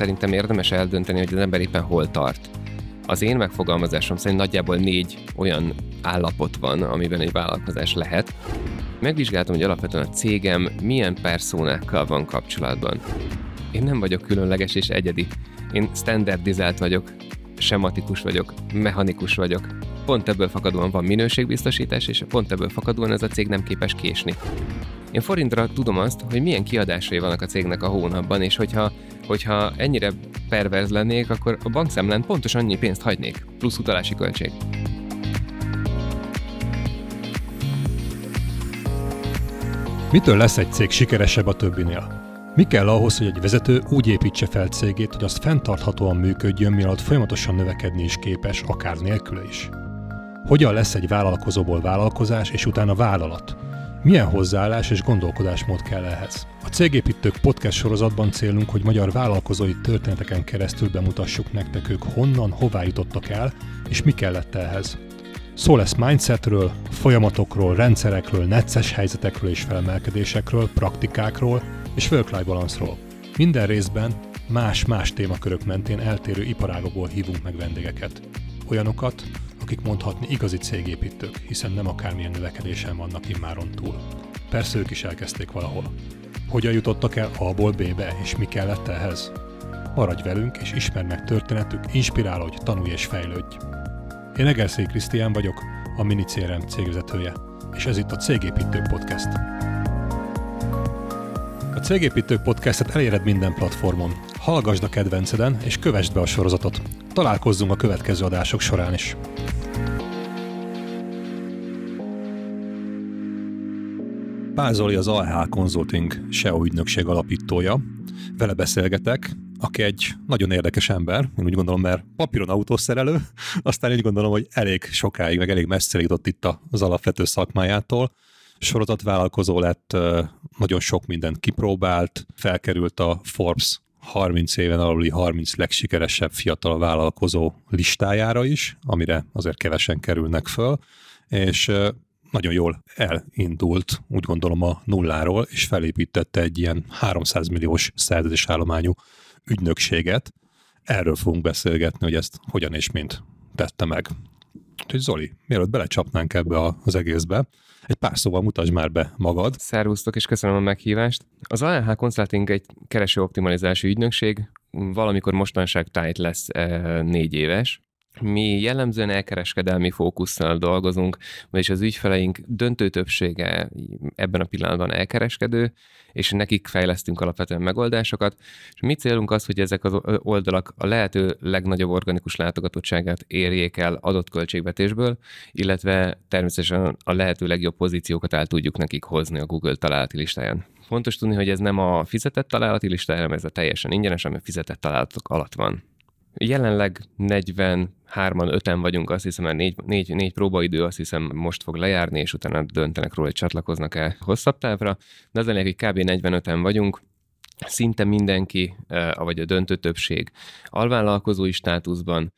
szerintem érdemes eldönteni, hogy az ember éppen hol tart. Az én megfogalmazásom szerint nagyjából négy olyan állapot van, amiben egy vállalkozás lehet. Megvizsgáltam, hogy alapvetően a cégem milyen perszónákkal van kapcsolatban. Én nem vagyok különleges és egyedi. Én standardizált vagyok, sematikus vagyok, mechanikus vagyok. Pont ebből fakadóan van minőségbiztosítás, és pont ebből fakadóan ez a cég nem képes késni. Én forintra tudom azt, hogy milyen kiadásai vannak a cégnek a hónapban, és hogyha, hogyha ennyire perverz lennék, akkor a bankszámlán pontos annyi pénzt hagynék, plusz utalási költség. Mitől lesz egy cég sikeresebb a többinél? Mi kell ahhoz, hogy egy vezető úgy építse fel cégét, hogy azt fenntarthatóan működjön, mielőtt folyamatosan növekedni is képes, akár nélküle is? Hogyan lesz egy vállalkozóból vállalkozás és utána vállalat? Milyen hozzáállás és gondolkodásmód kell ehhez? A Cégépítők podcast sorozatban célunk, hogy magyar vállalkozói történeteken keresztül bemutassuk nektek ők honnan, hová jutottak el, és mi kellett ehhez. Szó lesz mindsetről, folyamatokról, rendszerekről, necces helyzetekről és felemelkedésekről, praktikákról és work-life balance Minden részben más-más témakörök mentén eltérő iparágokból hívunk meg vendégeket. Olyanokat, akik mondhatni igazi cégépítők, hiszen nem akármilyen növekedésen vannak immáron túl. Persze ők is elkezdték valahol. Hogyan jutottak el A-ból B-be, és mi kellett ehhez? Maradj velünk, és ismerd meg történetük, inspirálódj, tanulj és fejlődj. Én Egerszék Krisztián vagyok, a Mini CRM cégvezetője, és ez itt a Cégépítők Podcast. A Cégépítők Podcastet eléred minden platformon. Hallgasd a kedvenceden, és kövessd be a sorozatot. Találkozzunk a következő adások során is. Pázoli az AH Consulting SEO ügynökség alapítója. Vele beszélgetek, aki egy nagyon érdekes ember, én úgy gondolom, mert papíron autószerelő, aztán úgy gondolom, hogy elég sokáig, meg elég messzire jutott itt az alapvető szakmájától. Sorozatvállalkozó lett, nagyon sok mindent kipróbált, felkerült a Forbes 30 éven aluli 30 legsikeresebb fiatal vállalkozó listájára is, amire azért kevesen kerülnek föl, és nagyon jól elindult, úgy gondolom a nulláról, és felépítette egy ilyen 300 milliós szerződésállományú ügynökséget. Erről fogunk beszélgetni, hogy ezt hogyan és mint tette meg. Úgyhogy Zoli, mielőtt belecsapnánk ebbe az egészbe, egy pár szóval mutasd már be magad. Szervusztok, és köszönöm a meghívást. Az ALH Consulting egy kereső optimalizási ügynökség, valamikor mostanság tájt lesz e, négy éves, mi jellemzően elkereskedelmi fókusszal dolgozunk, vagyis az ügyfeleink döntő többsége ebben a pillanatban elkereskedő, és nekik fejlesztünk alapvetően megoldásokat, és mi célunk az, hogy ezek az oldalak a lehető legnagyobb organikus látogatottságát érjék el adott költségvetésből, illetve természetesen a lehető legjobb pozíciókat el tudjuk nekik hozni a Google találati listáján. Fontos tudni, hogy ez nem a fizetett találati listája, hanem ez a teljesen ingyenes, ami a fizetett találatok alatt van. Jelenleg 43-an, 5-en vagyunk, azt hiszem, mert négy, négy, négy próbaidő azt hiszem most fog lejárni, és utána döntenek róla, hogy csatlakoznak el hosszabb távra, de az a hogy kb. 45-en vagyunk, szinte mindenki, eh, vagy a döntő többség alvállalkozói státuszban,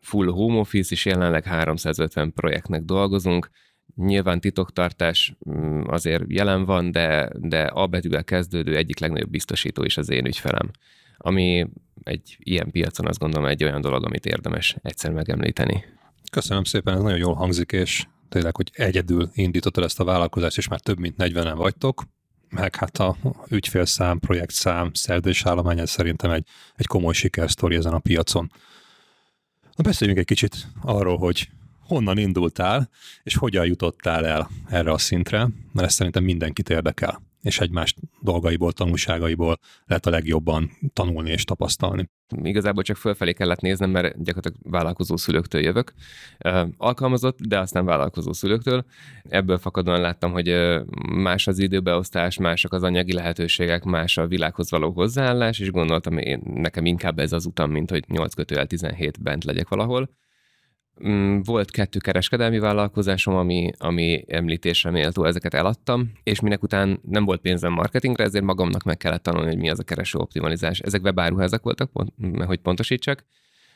full home office, és jelenleg 350 projektnek dolgozunk, Nyilván titoktartás mm, azért jelen van, de, de A betűvel kezdődő egyik legnagyobb biztosító is az én ügyfelem. Ami egy ilyen piacon azt gondolom egy olyan dolog, amit érdemes egyszer megemlíteni. Köszönöm szépen, ez nagyon jól hangzik, és tényleg, hogy egyedül indítottad ezt a vállalkozást, és már több mint 40-en vagytok, meg hát a ügyfélszám, projektszám, szerződésállomány, ez szerintem egy, egy komoly sikersztori ezen a piacon. Na beszéljünk egy kicsit arról, hogy honnan indultál, és hogyan jutottál el erre a szintre, mert ez szerintem mindenkit érdekel és egymás dolgaiból, tanulságaiból lehet a legjobban tanulni és tapasztalni. Igazából csak fölfelé kellett néznem, mert gyakorlatilag vállalkozó szülőktől jövök. Alkalmazott, de aztán vállalkozó szülőktől. Ebből fakadóan láttam, hogy más az időbeosztás, mások az anyagi lehetőségek, más a világhoz való hozzáállás, és gondoltam, én, nekem inkább ez az utam, mint hogy 8 kötőel 17 bent legyek valahol volt kettő kereskedelmi vállalkozásom, ami, ami említésre méltó, ezeket eladtam, és minek után nem volt pénzem marketingre, ezért magamnak meg kellett tanulni, hogy mi az a kereső optimalizás. Ezek webáruházak voltak, pont, hogy pontosítsak,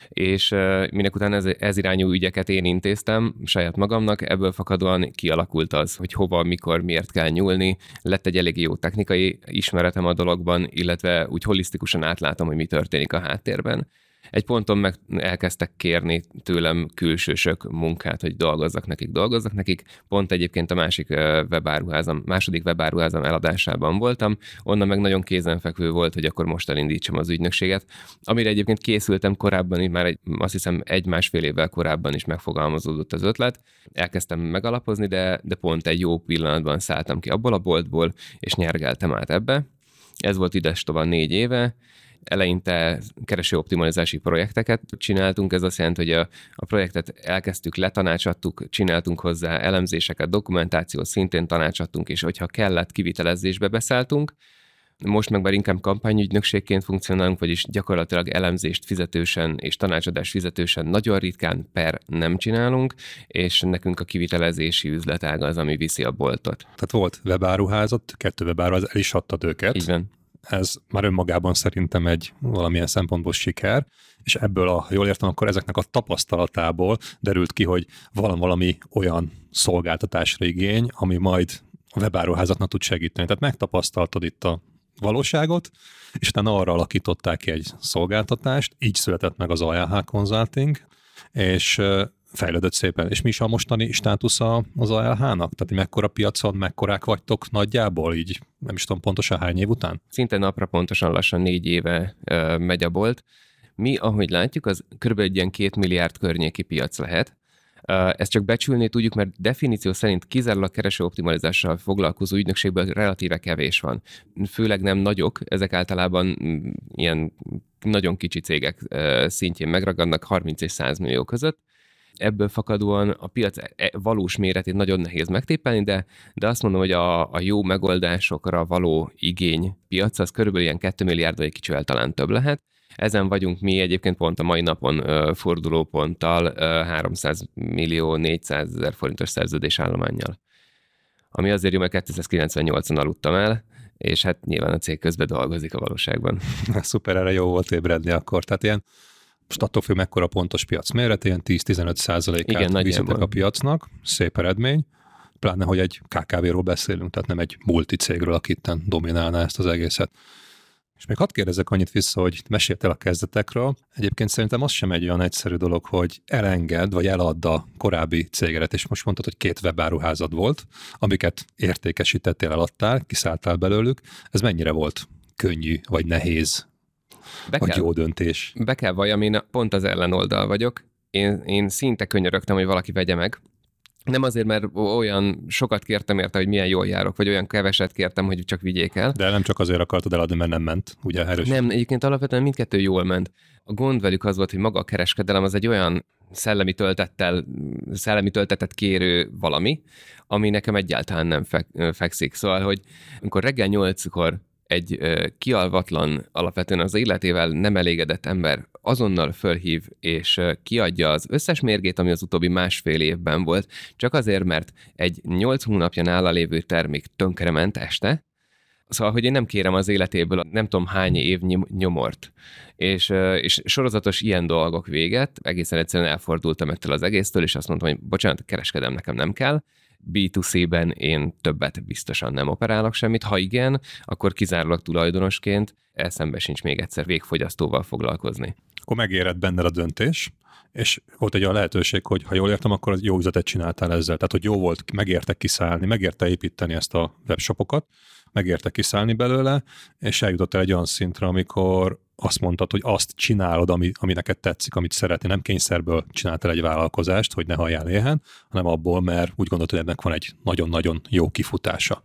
és minek után ez, ez irányú ügyeket én intéztem saját magamnak, ebből fakadóan kialakult az, hogy hova, mikor, miért kell nyúlni, lett egy elég jó technikai ismeretem a dologban, illetve úgy holisztikusan átlátom, hogy mi történik a háttérben egy ponton meg elkezdtek kérni tőlem külsősök munkát, hogy dolgozzak nekik, dolgozzak nekik. Pont egyébként a másik webáruházam, második webáruházam eladásában voltam, onnan meg nagyon kézenfekvő volt, hogy akkor most elindítsam az ügynökséget, amire egyébként készültem korábban, már egy, azt hiszem egy-másfél évvel korábban is megfogalmazódott az ötlet. Elkezdtem megalapozni, de, de pont egy jó pillanatban szálltam ki abból a boltból, és nyergeltem át ebbe. Ez volt ides tovább négy éve, eleinte kereső optimalizási projekteket csináltunk, ez azt jelenti, hogy a, a projektet elkezdtük, letanácsadtuk, csináltunk hozzá elemzéseket, dokumentációt szintén tanácsadtunk, és hogyha kellett, kivitelezésbe beszálltunk, most meg már inkább kampányügynökségként funkcionálunk, vagyis gyakorlatilag elemzést fizetősen és tanácsadást fizetősen nagyon ritkán per nem csinálunk, és nekünk a kivitelezési üzletága az, ami viszi a boltot. Tehát volt webáruházat, kettő webáruházat, el is adtad őket. Így van ez már önmagában szerintem egy valamilyen szempontból siker, és ebből, a, ha jól értem, akkor ezeknek a tapasztalatából derült ki, hogy valami, valami olyan szolgáltatásra igény, ami majd a webáruházatnak tud segíteni. Tehát megtapasztaltad itt a valóságot, és utána arra alakították ki egy szolgáltatást, így született meg az ALH Consulting, és fejlődött szépen. És mi is a mostani státusza az ALH-nak? Tehát mekkora piacon, mekkorák vagytok nagyjából, így nem is tudom pontosan hány év után? Szinte napra pontosan lassan négy éve uh, megy a bolt. Mi, ahogy látjuk, az kb. egy ilyen két milliárd környéki piac lehet. Ezt csak becsülni tudjuk, mert definíció szerint kizárólag kereső optimalizással foglalkozó ügynökségből relatíve kevés van. Főleg nem nagyok, ezek általában mm, ilyen nagyon kicsi cégek szintjén megragadnak 30 és 100 millió között ebből fakadóan a piac e, valós méretét nagyon nehéz megtépelni, de, de azt mondom, hogy a, a jó megoldásokra való igény piac az körülbelül ilyen 2 milliárd vagy kicsivel talán több lehet. Ezen vagyunk mi egyébként pont a mai napon uh, fordulóponttal uh, 300 millió 400 ezer forintos szerződésállományjal. Ami azért jó, mert 298-on aludtam el, és hát nyilván a cég közben dolgozik a valóságban. Szuper, erre jó volt ébredni akkor. Tehát ilyen most attól függ, mekkora pontos piac méret, ilyen 10-15 százalékát viszitek a piacnak, szép eredmény, pláne, hogy egy KKV-ról beszélünk, tehát nem egy multicégről, aki itten dominálná ezt az egészet. És még hadd kérdezek annyit vissza, hogy meséltél a kezdetekről. Egyébként szerintem az sem egy olyan egyszerű dolog, hogy elenged, vagy eladd a korábbi cégedet, és most mondtad, hogy két webáruházad volt, amiket értékesítettél, eladtál, kiszálltál belőlük. Ez mennyire volt könnyű, vagy nehéz be vagy kell, jó döntés. Be kell valljam, én pont az ellenoldal vagyok. Én, én szinte könyörögtem, hogy valaki vegye meg. Nem azért, mert olyan sokat kértem érte, hogy milyen jól járok, vagy olyan keveset kértem, hogy csak vigyék el. De nem csak azért akartad eladni, mert nem ment, ugye erős? Nem, egyébként alapvetően mindkettő jól ment. A gond velük az volt, hogy maga a kereskedelem az egy olyan szellemi töltettel, szellemi töltetet kérő valami, ami nekem egyáltalán nem fekszik. Szóval, hogy amikor reggel nyolckor egy kialvatlan, alapvetően az életével nem elégedett ember azonnal fölhív és kiadja az összes mérgét, ami az utóbbi másfél évben volt, csak azért, mert egy nyolc hónapja nála lévő termék tönkrement este, Szóval, hogy én nem kérem az életéből nem tudom hány év nyomort. És, és sorozatos ilyen dolgok véget, egészen egyszerűen elfordultam ettől az egésztől, és azt mondtam, hogy bocsánat, kereskedem nekem nem kell, B2C-ben én többet biztosan nem operálok semmit, ha igen, akkor kizárólag tulajdonosként eszembe sincs még egyszer végfogyasztóval foglalkozni. Akkor megérett benned a döntés, és volt egy olyan lehetőség, hogy ha jól értem, akkor jó üzletet csináltál ezzel. Tehát, hogy jó volt, megérte kiszállni, megérte építeni ezt a webshopokat, megérte kiszállni belőle, és eljutott egy olyan szintre, amikor azt mondtad, hogy azt csinálod, ami, ami neked tetszik, amit szeretnél. Nem kényszerből csináltál egy vállalkozást, hogy ne halljál éhen, hanem abból, mert úgy gondolod, hogy ennek van egy nagyon-nagyon jó kifutása.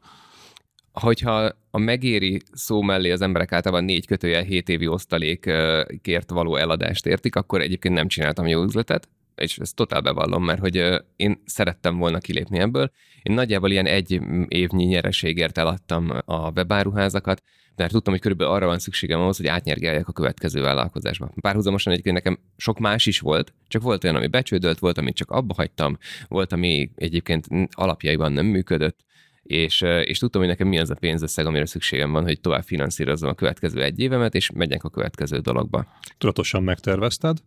Hogyha a megéri szó mellé az emberek általában négy kötője 7 évi osztalékért való eladást értik, akkor egyébként nem csináltam jó üzletet, és ezt totál bevallom, mert hogy én szerettem volna kilépni ebből. Én nagyjából ilyen egy évnyi nyereségért eladtam a webáruházakat, de tudtam, hogy körülbelül arra van szükségem ahhoz, hogy átnyergeljek a következő vállalkozásba. Párhuzamosan egyébként nekem sok más is volt, csak volt olyan, ami becsődölt, volt, amit csak abba hagytam, volt, ami egyébként alapjaiban nem működött, és, és tudtam, hogy nekem mi az a pénzösszeg, amire szükségem van, hogy tovább finanszírozzam a következő egy évemet, és megyek a következő dologba. Tudatosan megtervezted,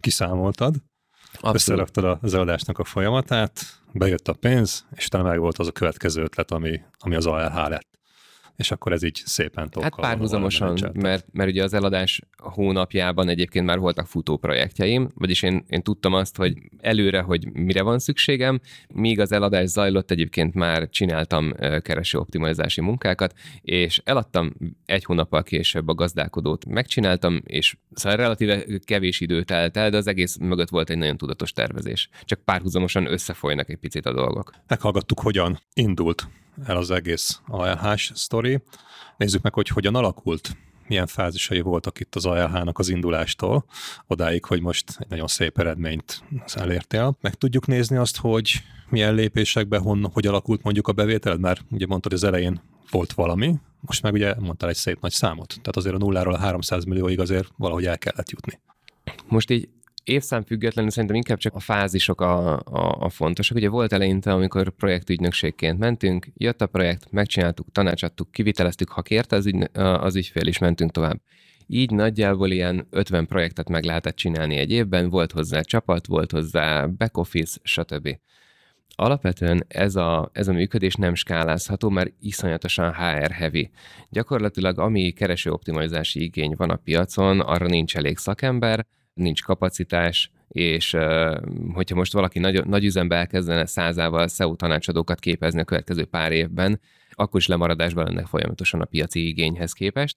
kiszámoltad, Abszolút. összeraktad az eladásnak a folyamatát, bejött a pénz, és utána meg volt az a következő ötlet, ami, ami az ALH lett és akkor ez így szépen tokkal. Hát párhuzamosan, mert, mert ugye az eladás hónapjában egyébként már voltak futó projektjeim, vagyis én, én tudtam azt, hogy előre, hogy mire van szükségem, míg az eladás zajlott, egyébként már csináltam kereső optimalizási munkákat, és eladtam egy hónappal később a gazdálkodót, megcsináltam, és szóval relatíve kevés idő telt el, de az egész mögött volt egy nagyon tudatos tervezés. Csak párhuzamosan összefolynak egy picit a dolgok. Meghallgattuk, hogyan indult el az egész ALH-s sztori. Nézzük meg, hogy hogyan alakult milyen fázisai voltak itt az ALH-nak az indulástól, odáig, hogy most egy nagyon szép eredményt elértél. Meg tudjuk nézni azt, hogy milyen lépésekben, hon, hogy alakult mondjuk a bevételed, mert ugye mondtad, az elején volt valami, most meg ugye mondtál egy szép nagy számot. Tehát azért a nulláról a 300 millióig azért valahogy el kellett jutni. Most így évszám függetlenül szerintem inkább csak a fázisok a, a, a fontosak. Ugye volt eleinte, amikor projektügynökségként mentünk, jött a projekt, megcsináltuk, tanácsadtuk, kiviteleztük, ha kérte az, ügy, az ügyfél is, mentünk tovább. Így nagyjából ilyen 50 projektet meg lehetett csinálni egy évben, volt hozzá csapat, volt hozzá back office, stb. Alapvetően ez a, ez a működés nem skálázható, mert iszonyatosan HR-heavy. Gyakorlatilag ami kereső optimalizási igény van a piacon, arra nincs elég szakember, nincs kapacitás, és hogyha most valaki nagy, nagy üzembe elkezdene százával SEO tanácsadókat képezni a következő pár évben, akkor is lemaradásban lenne folyamatosan a piaci igényhez képest.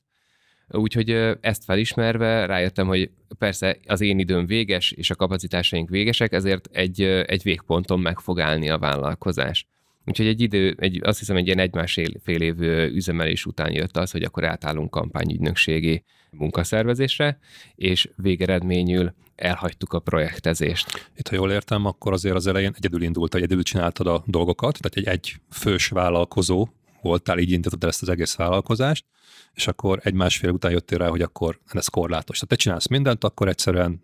Úgyhogy ezt felismerve rájöttem, hogy persze az én időm véges, és a kapacitásaink végesek, ezért egy, egy végponton meg fog állni a vállalkozás. Úgyhogy egy idő, egy, azt hiszem egy ilyen egymás fél év üzemelés után jött az, hogy akkor átállunk kampányügynökségi munkaszervezésre, és végeredményül elhagytuk a projektezést. Itt, ha jól értem, akkor azért az elején egyedül indult, egyedül csináltad a dolgokat, tehát egy, egy fős vállalkozó voltál, így indítottad ezt az egész vállalkozást, és akkor egy másfél után jöttél rá, hogy akkor ez korlátos. Tehát te csinálsz mindent, akkor egyszerűen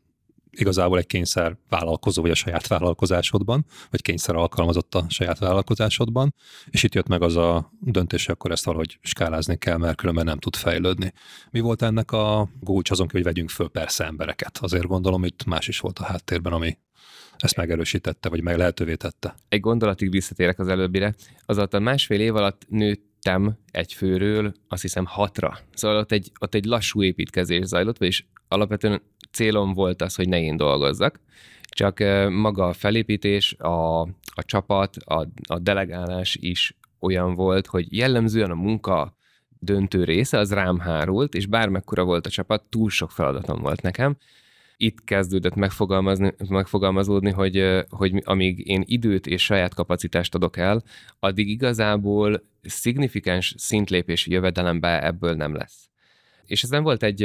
igazából egy kényszer vállalkozó vagy a saját vállalkozásodban, vagy kényszer alkalmazott a saját vállalkozásodban, és itt jött meg az a döntés, hogy akkor ezt valahogy skálázni kell, mert különben nem tud fejlődni. Mi volt ennek a gúcs azon, hogy vegyünk föl persze embereket? Azért gondolom, itt más is volt a háttérben, ami ezt megerősítette, vagy meg lehetővé tette. Egy gondolatig visszatérek az előbbire. Azáltal másfél év alatt nőttem egy főről, azt hiszem hatra. Szóval ott egy, ott egy lassú építkezés zajlott, vagyis alapvetően célom volt az, hogy ne én dolgozzak, csak maga a felépítés, a, a csapat, a, a delegálás is olyan volt, hogy jellemzően a munka döntő része az rám hárult, és bármekkora volt a csapat, túl sok feladatom volt nekem. Itt kezdődött megfogalmazni, megfogalmazódni, hogy, hogy amíg én időt és saját kapacitást adok el, addig igazából szignifikáns szintlépési jövedelembe ebből nem lesz és ezen volt egy,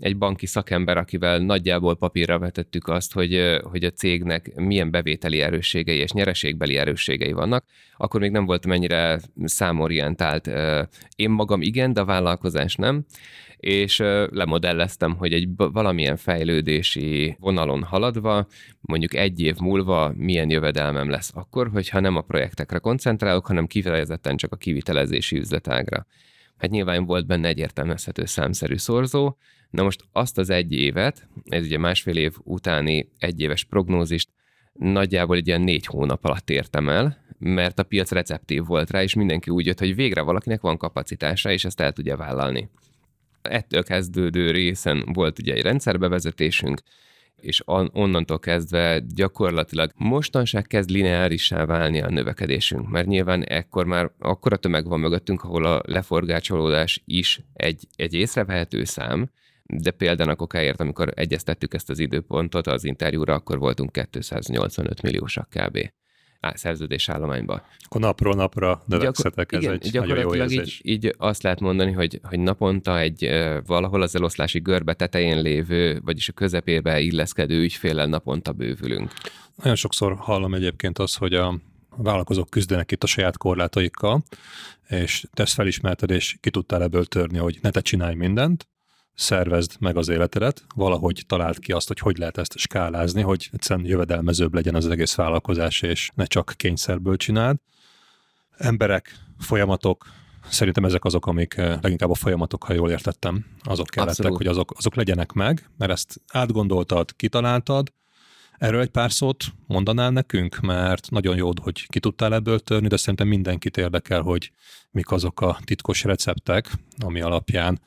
egy banki szakember, akivel nagyjából papírra vetettük azt, hogy, hogy a cégnek milyen bevételi erősségei és nyereségbeli erősségei vannak. Akkor még nem voltam ennyire számorientált. Én magam igen, de a vállalkozás nem és lemodelleztem, hogy egy valamilyen fejlődési vonalon haladva, mondjuk egy év múlva milyen jövedelmem lesz akkor, hogyha nem a projektekre koncentrálok, hanem kifejezetten csak a kivitelezési üzletágra hát nyilván volt benne egy értelmezhető számszerű szorzó, na most azt az egy évet, ez ugye másfél év utáni egyéves prognózist nagyjából egy ilyen négy hónap alatt értem el, mert a piac receptív volt rá, és mindenki úgy jött, hogy végre valakinek van kapacitása, és ezt el tudja vállalni. Ettől kezdődő részen volt ugye egy rendszerbevezetésünk, és onnantól kezdve gyakorlatilag mostanság kezd lineárissá válni a növekedésünk, mert nyilván ekkor már akkora tömeg van mögöttünk, ahol a leforgácsolódás is egy, egy észrevehető szám, de például a amikor egyeztettük ezt az időpontot az interjúra, akkor voltunk 285 milliósak kb szerződés állományba. Akkor napról napra növekszetek, Gyakor- ez igen, egy nagyon jó érzés. Így, így azt lehet mondani, hogy, hogy naponta egy valahol az eloszlási görbe tetején lévő, vagyis a közepébe illeszkedő ügyféllel naponta bővülünk. Nagyon sokszor hallom egyébként azt, hogy a vállalkozók küzdenek itt a saját korlátaikkal, és te ezt felismerted, és ki tudtál ebből törni, hogy ne te csinálj mindent, szervezd meg az életedet, valahogy találd ki azt, hogy hogy lehet ezt skálázni, hogy egyszerűen jövedelmezőbb legyen az egész vállalkozás, és ne csak kényszerből csináld. Emberek, folyamatok, Szerintem ezek azok, amik eh, leginkább a folyamatok, ha jól értettem, azok kellettek, Abszolút. hogy azok, azok legyenek meg, mert ezt átgondoltad, kitaláltad, Erről egy pár szót mondanál nekünk, mert nagyon jó, hogy ki tudtál ebből törni, de szerintem mindenkit érdekel, hogy mik azok a titkos receptek, ami alapján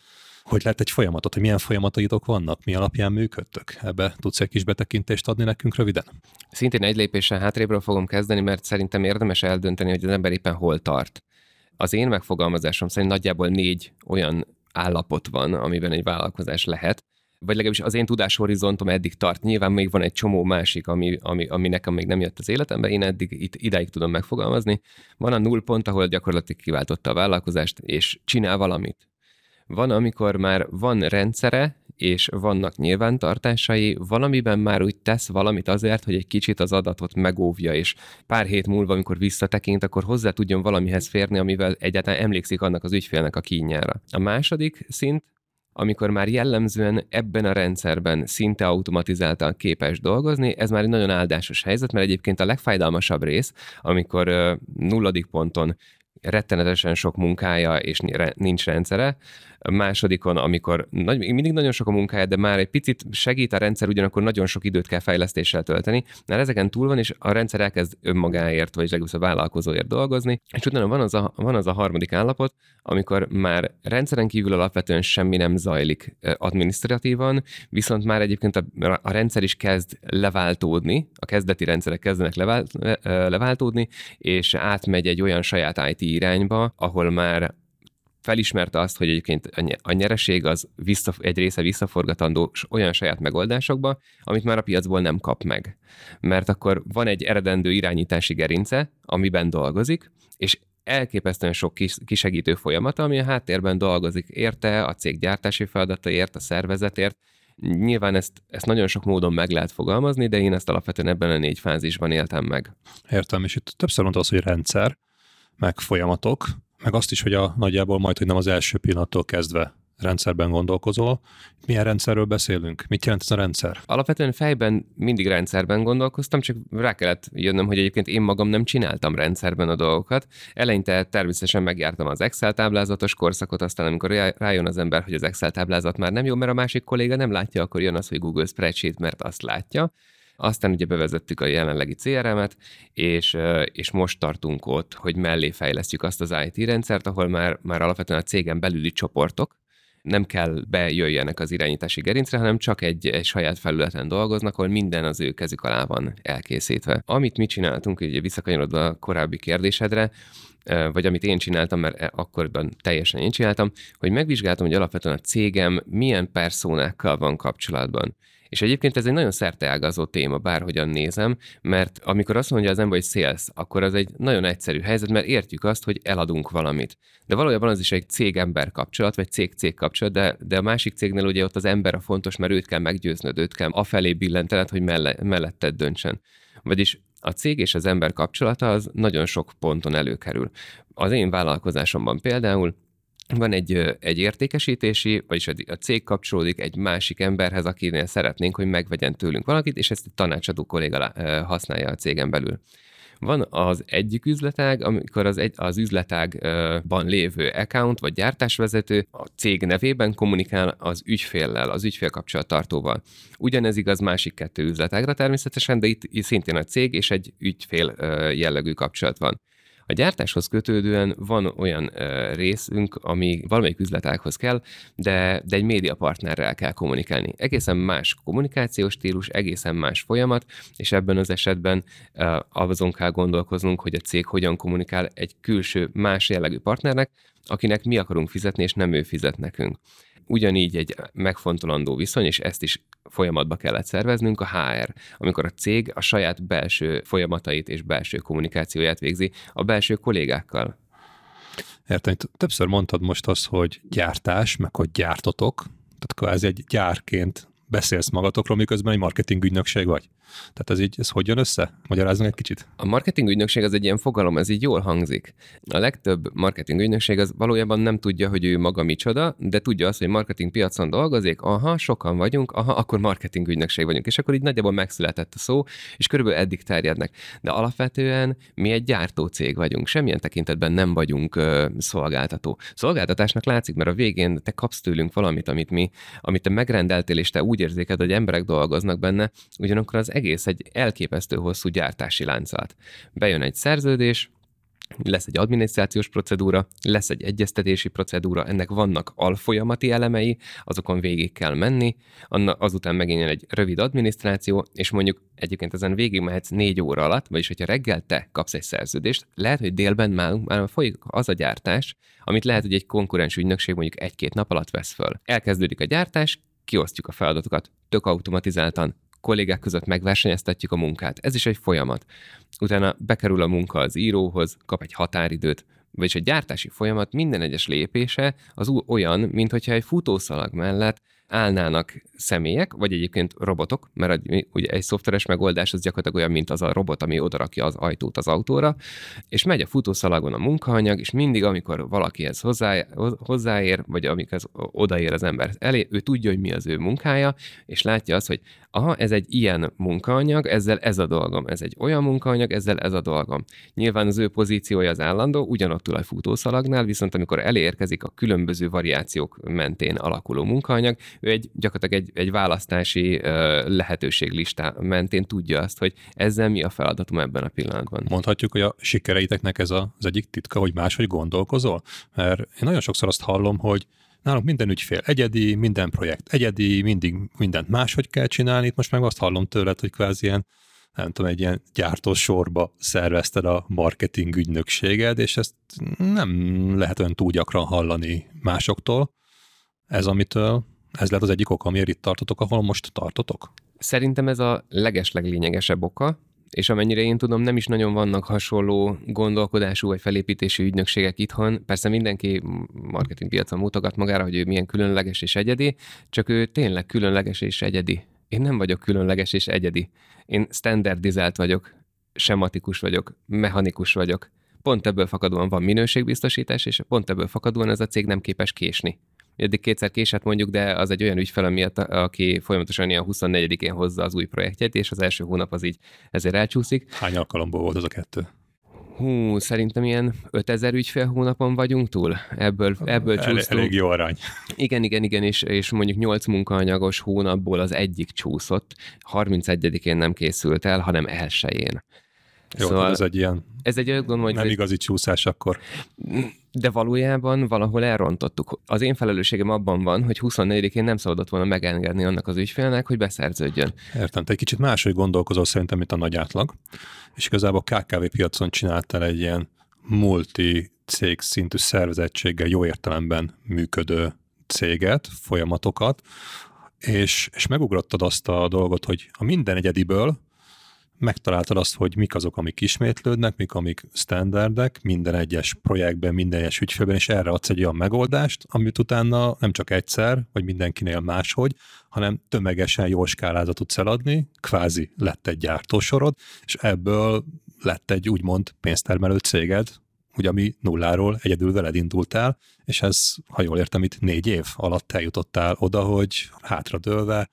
hogy lehet egy folyamatot, hogy milyen folyamataitok vannak, mi alapján működtök? Ebbe tudsz egy kis betekintést adni nekünk röviden? Szintén egy lépéssel hátrébről fogom kezdeni, mert szerintem érdemes eldönteni, hogy az ember éppen hol tart. Az én megfogalmazásom szerint nagyjából négy olyan állapot van, amiben egy vállalkozás lehet, vagy legalábbis az én tudáshorizontom eddig tart. Nyilván még van egy csomó másik, ami, ami, ami nekem még nem jött az életembe, én eddig itt, idáig tudom megfogalmazni. Van a null pont, ahol gyakorlatilag kiváltotta a vállalkozást, és csinál valamit. Van, amikor már van rendszere, és vannak nyilvántartásai, valamiben már úgy tesz valamit azért, hogy egy kicsit az adatot megóvja, és pár hét múlva, amikor visszatekint, akkor hozzá tudjon valamihez férni, amivel egyáltalán emlékszik annak az ügyfélnek a kínjára. A második szint, amikor már jellemzően ebben a rendszerben szinte automatizáltan képes dolgozni, ez már egy nagyon áldásos helyzet, mert egyébként a legfájdalmasabb rész, amikor nulladik ponton rettenetesen sok munkája és nincs rendszere, másodikon, amikor nagy, mindig nagyon sok a munkája, de már egy picit segít a rendszer, ugyanakkor nagyon sok időt kell fejlesztéssel tölteni, mert ezeken túl van, és a rendszer elkezd önmagáért, vagy legalábbis a vállalkozóért dolgozni, és utána van az, a, van az a harmadik állapot, amikor már rendszeren kívül alapvetően semmi nem zajlik administratívan, viszont már egyébként a, a rendszer is kezd leváltódni, a kezdeti rendszerek kezdenek levált, leváltódni, és átmegy egy olyan saját IT irányba, ahol már felismerte azt, hogy egyébként a nyereség az vissza, egy része visszaforgatandó olyan saját megoldásokba, amit már a piacból nem kap meg. Mert akkor van egy eredendő irányítási gerince, amiben dolgozik, és elképesztően sok kis, kisegítő folyamata, ami a háttérben dolgozik érte, a cég gyártási feladataért, a szervezetért. Nyilván ezt, ezt nagyon sok módon meg lehet fogalmazni, de én ezt alapvetően ebben a négy fázisban éltem meg. Értem, és itt többször mondta az, hogy rendszer, meg folyamatok, meg azt is, hogy a nagyjából majd, hogy nem az első pillanattól kezdve rendszerben gondolkozol. Milyen rendszerről beszélünk? Mit jelent ez a rendszer? Alapvetően fejben mindig rendszerben gondolkoztam, csak rá kellett jönnöm, hogy egyébként én magam nem csináltam rendszerben a dolgokat. Eleinte természetesen megjártam az Excel táblázatos korszakot, aztán amikor rájön az ember, hogy az Excel táblázat már nem jó, mert a másik kolléga nem látja, akkor jön az, hogy Google Spreadsheet, mert azt látja. Aztán ugye bevezettük a jelenlegi CRM-et, és, és most tartunk ott, hogy mellé fejlesztjük azt az IT rendszert, ahol már, már alapvetően a cégen belüli csoportok, nem kell bejöjjenek az irányítási gerincre, hanem csak egy, egy saját felületen dolgoznak, ahol minden az ő kezük alá van elkészítve. Amit mi csináltunk, ugye visszakanyarodva a korábbi kérdésedre, vagy amit én csináltam, mert e, akkorban teljesen én csináltam, hogy megvizsgáltam, hogy alapvetően a cégem milyen personákkal van kapcsolatban. És egyébként ez egy nagyon szerteágazó téma, bárhogyan nézem, mert amikor azt mondja az ember, hogy sales, akkor az egy nagyon egyszerű helyzet, mert értjük azt, hogy eladunk valamit. De valójában az is egy cég-ember kapcsolat, vagy cég-cég kapcsolat, de, de a másik cégnél ugye ott az ember a fontos, mert őt kell meggyőznöd, őt kell afelé billentened, hogy melle, melletted döntsen. Vagyis a cég és az ember kapcsolata az nagyon sok ponton előkerül. Az én vállalkozásomban például van egy, egy értékesítési, vagyis a cég kapcsolódik egy másik emberhez, akinél szeretnénk, hogy megvegyen tőlünk valakit, és ezt egy tanácsadó kolléga használja a cégen belül. Van az egyik üzletág, amikor az, egy, az üzletágban lévő account vagy gyártásvezető a cég nevében kommunikál az ügyféllel, az ügyfélkapcsolattartóval. Ugyanez igaz másik kettő üzletágra természetesen, de itt szintén a cég és egy ügyfél jellegű kapcsolat van. A gyártáshoz kötődően van olyan részünk, ami valamelyik üzletághoz kell, de, de egy médiapartnerrel kell kommunikálni. Egészen más kommunikációs stílus, egészen más folyamat, és ebben az esetben uh, azon kell gondolkoznunk, hogy a cég hogyan kommunikál egy külső, más jellegű partnernek, akinek mi akarunk fizetni, és nem ő fizet nekünk. Ugyanígy egy megfontolandó viszony, és ezt is folyamatba kellett szerveznünk, a HR, amikor a cég a saját belső folyamatait és belső kommunikációját végzi a belső kollégákkal. Értem, többször mondtad most azt, hogy gyártás, meg hogy gyártotok, tehát kvázi egy gyárként beszélsz magatokról, miközben egy marketing ügynökség vagy. Tehát ez így, ez hogy jön össze? Magyarázzunk egy kicsit. A marketing ügynökség az egy ilyen fogalom, ez így jól hangzik. A legtöbb marketing ügynökség az valójában nem tudja, hogy ő maga micsoda, de tudja azt, hogy marketing piacon dolgozik, aha, sokan vagyunk, aha, akkor marketing ügynökség vagyunk. És akkor így nagyjából megszületett a szó, és körülbelül eddig terjednek. De alapvetően mi egy gyártócég vagyunk, semmilyen tekintetben nem vagyunk ö, szolgáltató. Szolgáltatásnak látszik, mert a végén te kapsz tőlünk valamit, amit mi, amit te megrendeltél, és te úgy érzéked, hogy emberek dolgoznak benne, ugyanakkor az egész egy elképesztő hosszú gyártási láncolat. Bejön egy szerződés, lesz egy adminisztrációs procedúra, lesz egy egyeztetési procedúra, ennek vannak alfolyamati elemei, azokon végig kell menni, azután megint egy rövid adminisztráció, és mondjuk egyébként ezen végig mehetsz négy óra alatt, vagyis hogyha reggel te kapsz egy szerződést, lehet, hogy délben már, már folyik az a gyártás, amit lehet, hogy egy konkurens ügynökség mondjuk egy-két nap alatt vesz föl. Elkezdődik a gyártás, kiosztjuk a feladatokat, tök automatizáltan, kollégák között megversenyeztetjük a munkát. Ez is egy folyamat. Utána bekerül a munka az íróhoz, kap egy határidőt, vagyis a gyártási folyamat minden egyes lépése az olyan, mintha egy futószalag mellett állnának személyek, vagy egyébként robotok, mert ugye egy szoftveres megoldás az gyakorlatilag olyan, mint az a robot, ami odarakja az ajtót az autóra, és megy a futószalagon a munkaanyag, és mindig, amikor valakihez hozzá, hozzáér, vagy amikor odaér az ember elé, ő tudja, hogy mi az ő munkája, és látja azt, hogy aha, ez egy ilyen munkaanyag, ezzel ez a dolgom, ez egy olyan munkaanyag, ezzel ez a dolgom. Nyilván az ő pozíciója az állandó, ugyanott a futószalagnál, viszont amikor elérkezik a különböző variációk mentén alakuló munkaanyag, ő egy gyakorlatilag egy, egy választási lehetőség listá mentén tudja azt, hogy ezzel mi a feladatom ebben a pillanatban. Mondhatjuk, hogy a sikereiteknek ez az egyik titka, hogy máshogy gondolkozol? Mert én nagyon sokszor azt hallom, hogy nálunk minden ügyfél egyedi, minden projekt egyedi, mindig mindent máshogy kell csinálni. Itt most meg azt hallom tőled, hogy kvázi ilyen nem tudom, egy ilyen gyártósorba szervezted a marketing ügynökséged, és ezt nem lehet olyan túl gyakran hallani másoktól. Ez, amitől ez lehet az egyik oka, amiért itt tartotok, ahol most tartotok? Szerintem ez a legesleg lényegesebb oka, és amennyire én tudom, nem is nagyon vannak hasonló gondolkodású vagy felépítési ügynökségek itthon. Persze mindenki marketing piacon mutogat magára, hogy ő milyen különleges és egyedi, csak ő tényleg különleges és egyedi. Én nem vagyok különleges és egyedi. Én standardizált vagyok, sematikus vagyok, mechanikus vagyok. Pont ebből fakadóan van minőségbiztosítás, és pont ebből fakadóan ez a cég nem képes késni eddig kétszer késett mondjuk, de az egy olyan ügyfele miatt, aki folyamatosan ilyen 24-én hozza az új projektjét, és az első hónap az így ezért elcsúszik. Hány alkalomból volt az a kettő? Hú, szerintem ilyen 5000 ügyfél hónapon vagyunk túl. Ebből, ebből El, csúsztunk. Elég jó arány. Igen, igen, igen, és, és mondjuk 8 munkaanyagos hónapból az egyik csúszott. 31-én nem készült el, hanem elsőjén. Jó, szóval ez egy ilyen ez egy olyan hogy... Nem igazi csúszás akkor. De valójában valahol elrontottuk. Az én felelősségem abban van, hogy 24-én nem szabadott volna megengedni annak az ügyfélnek, hogy beszerződjön. Értem, te egy kicsit máshogy gondolkozol szerintem, mint a nagy átlag, és igazából a KKV piacon csináltál egy ilyen multi cég szintű szervezettséggel jó értelemben működő céget, folyamatokat, és, és megugrottad azt a dolgot, hogy a minden egyediből megtaláltad azt, hogy mik azok, amik ismétlődnek, mik amik standardek minden egyes projektben, minden egyes ügyfélben, és erre adsz egy olyan megoldást, amit utána nem csak egyszer, vagy mindenkinél máshogy, hanem tömegesen jó skálázat tudsz eladni, kvázi lett egy gyártósorod, és ebből lett egy úgymond pénztermelő céged, ugye ami nulláról egyedül veled indultál, és ez, ha jól értem, itt négy év alatt eljutottál oda, hogy hátradőlve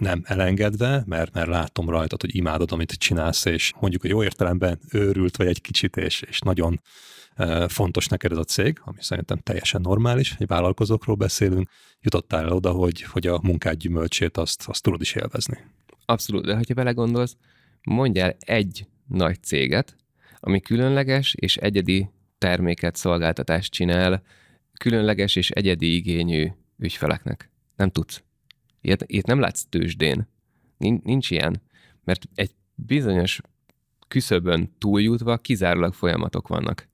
nem elengedve, mert, mert látom rajtad, hogy imádod, amit csinálsz, és mondjuk jó értelemben őrült vagy egy kicsit, és, és nagyon fontos neked ez a cég, ami szerintem teljesen normális, egy vállalkozókról beszélünk, jutottál el oda, hogy, hogy a munkád gyümölcsét azt, azt tudod is élvezni. Abszolút, de hogyha belegondolsz, mondjál egy nagy céget, ami különleges és egyedi terméket, szolgáltatást csinál, különleges és egyedi igényű ügyfeleknek. Nem tudsz. Ilyet, ilyet nem látsz tőzsdén. Nincs ilyen. Mert egy bizonyos küszöbön túljutva kizárólag folyamatok vannak.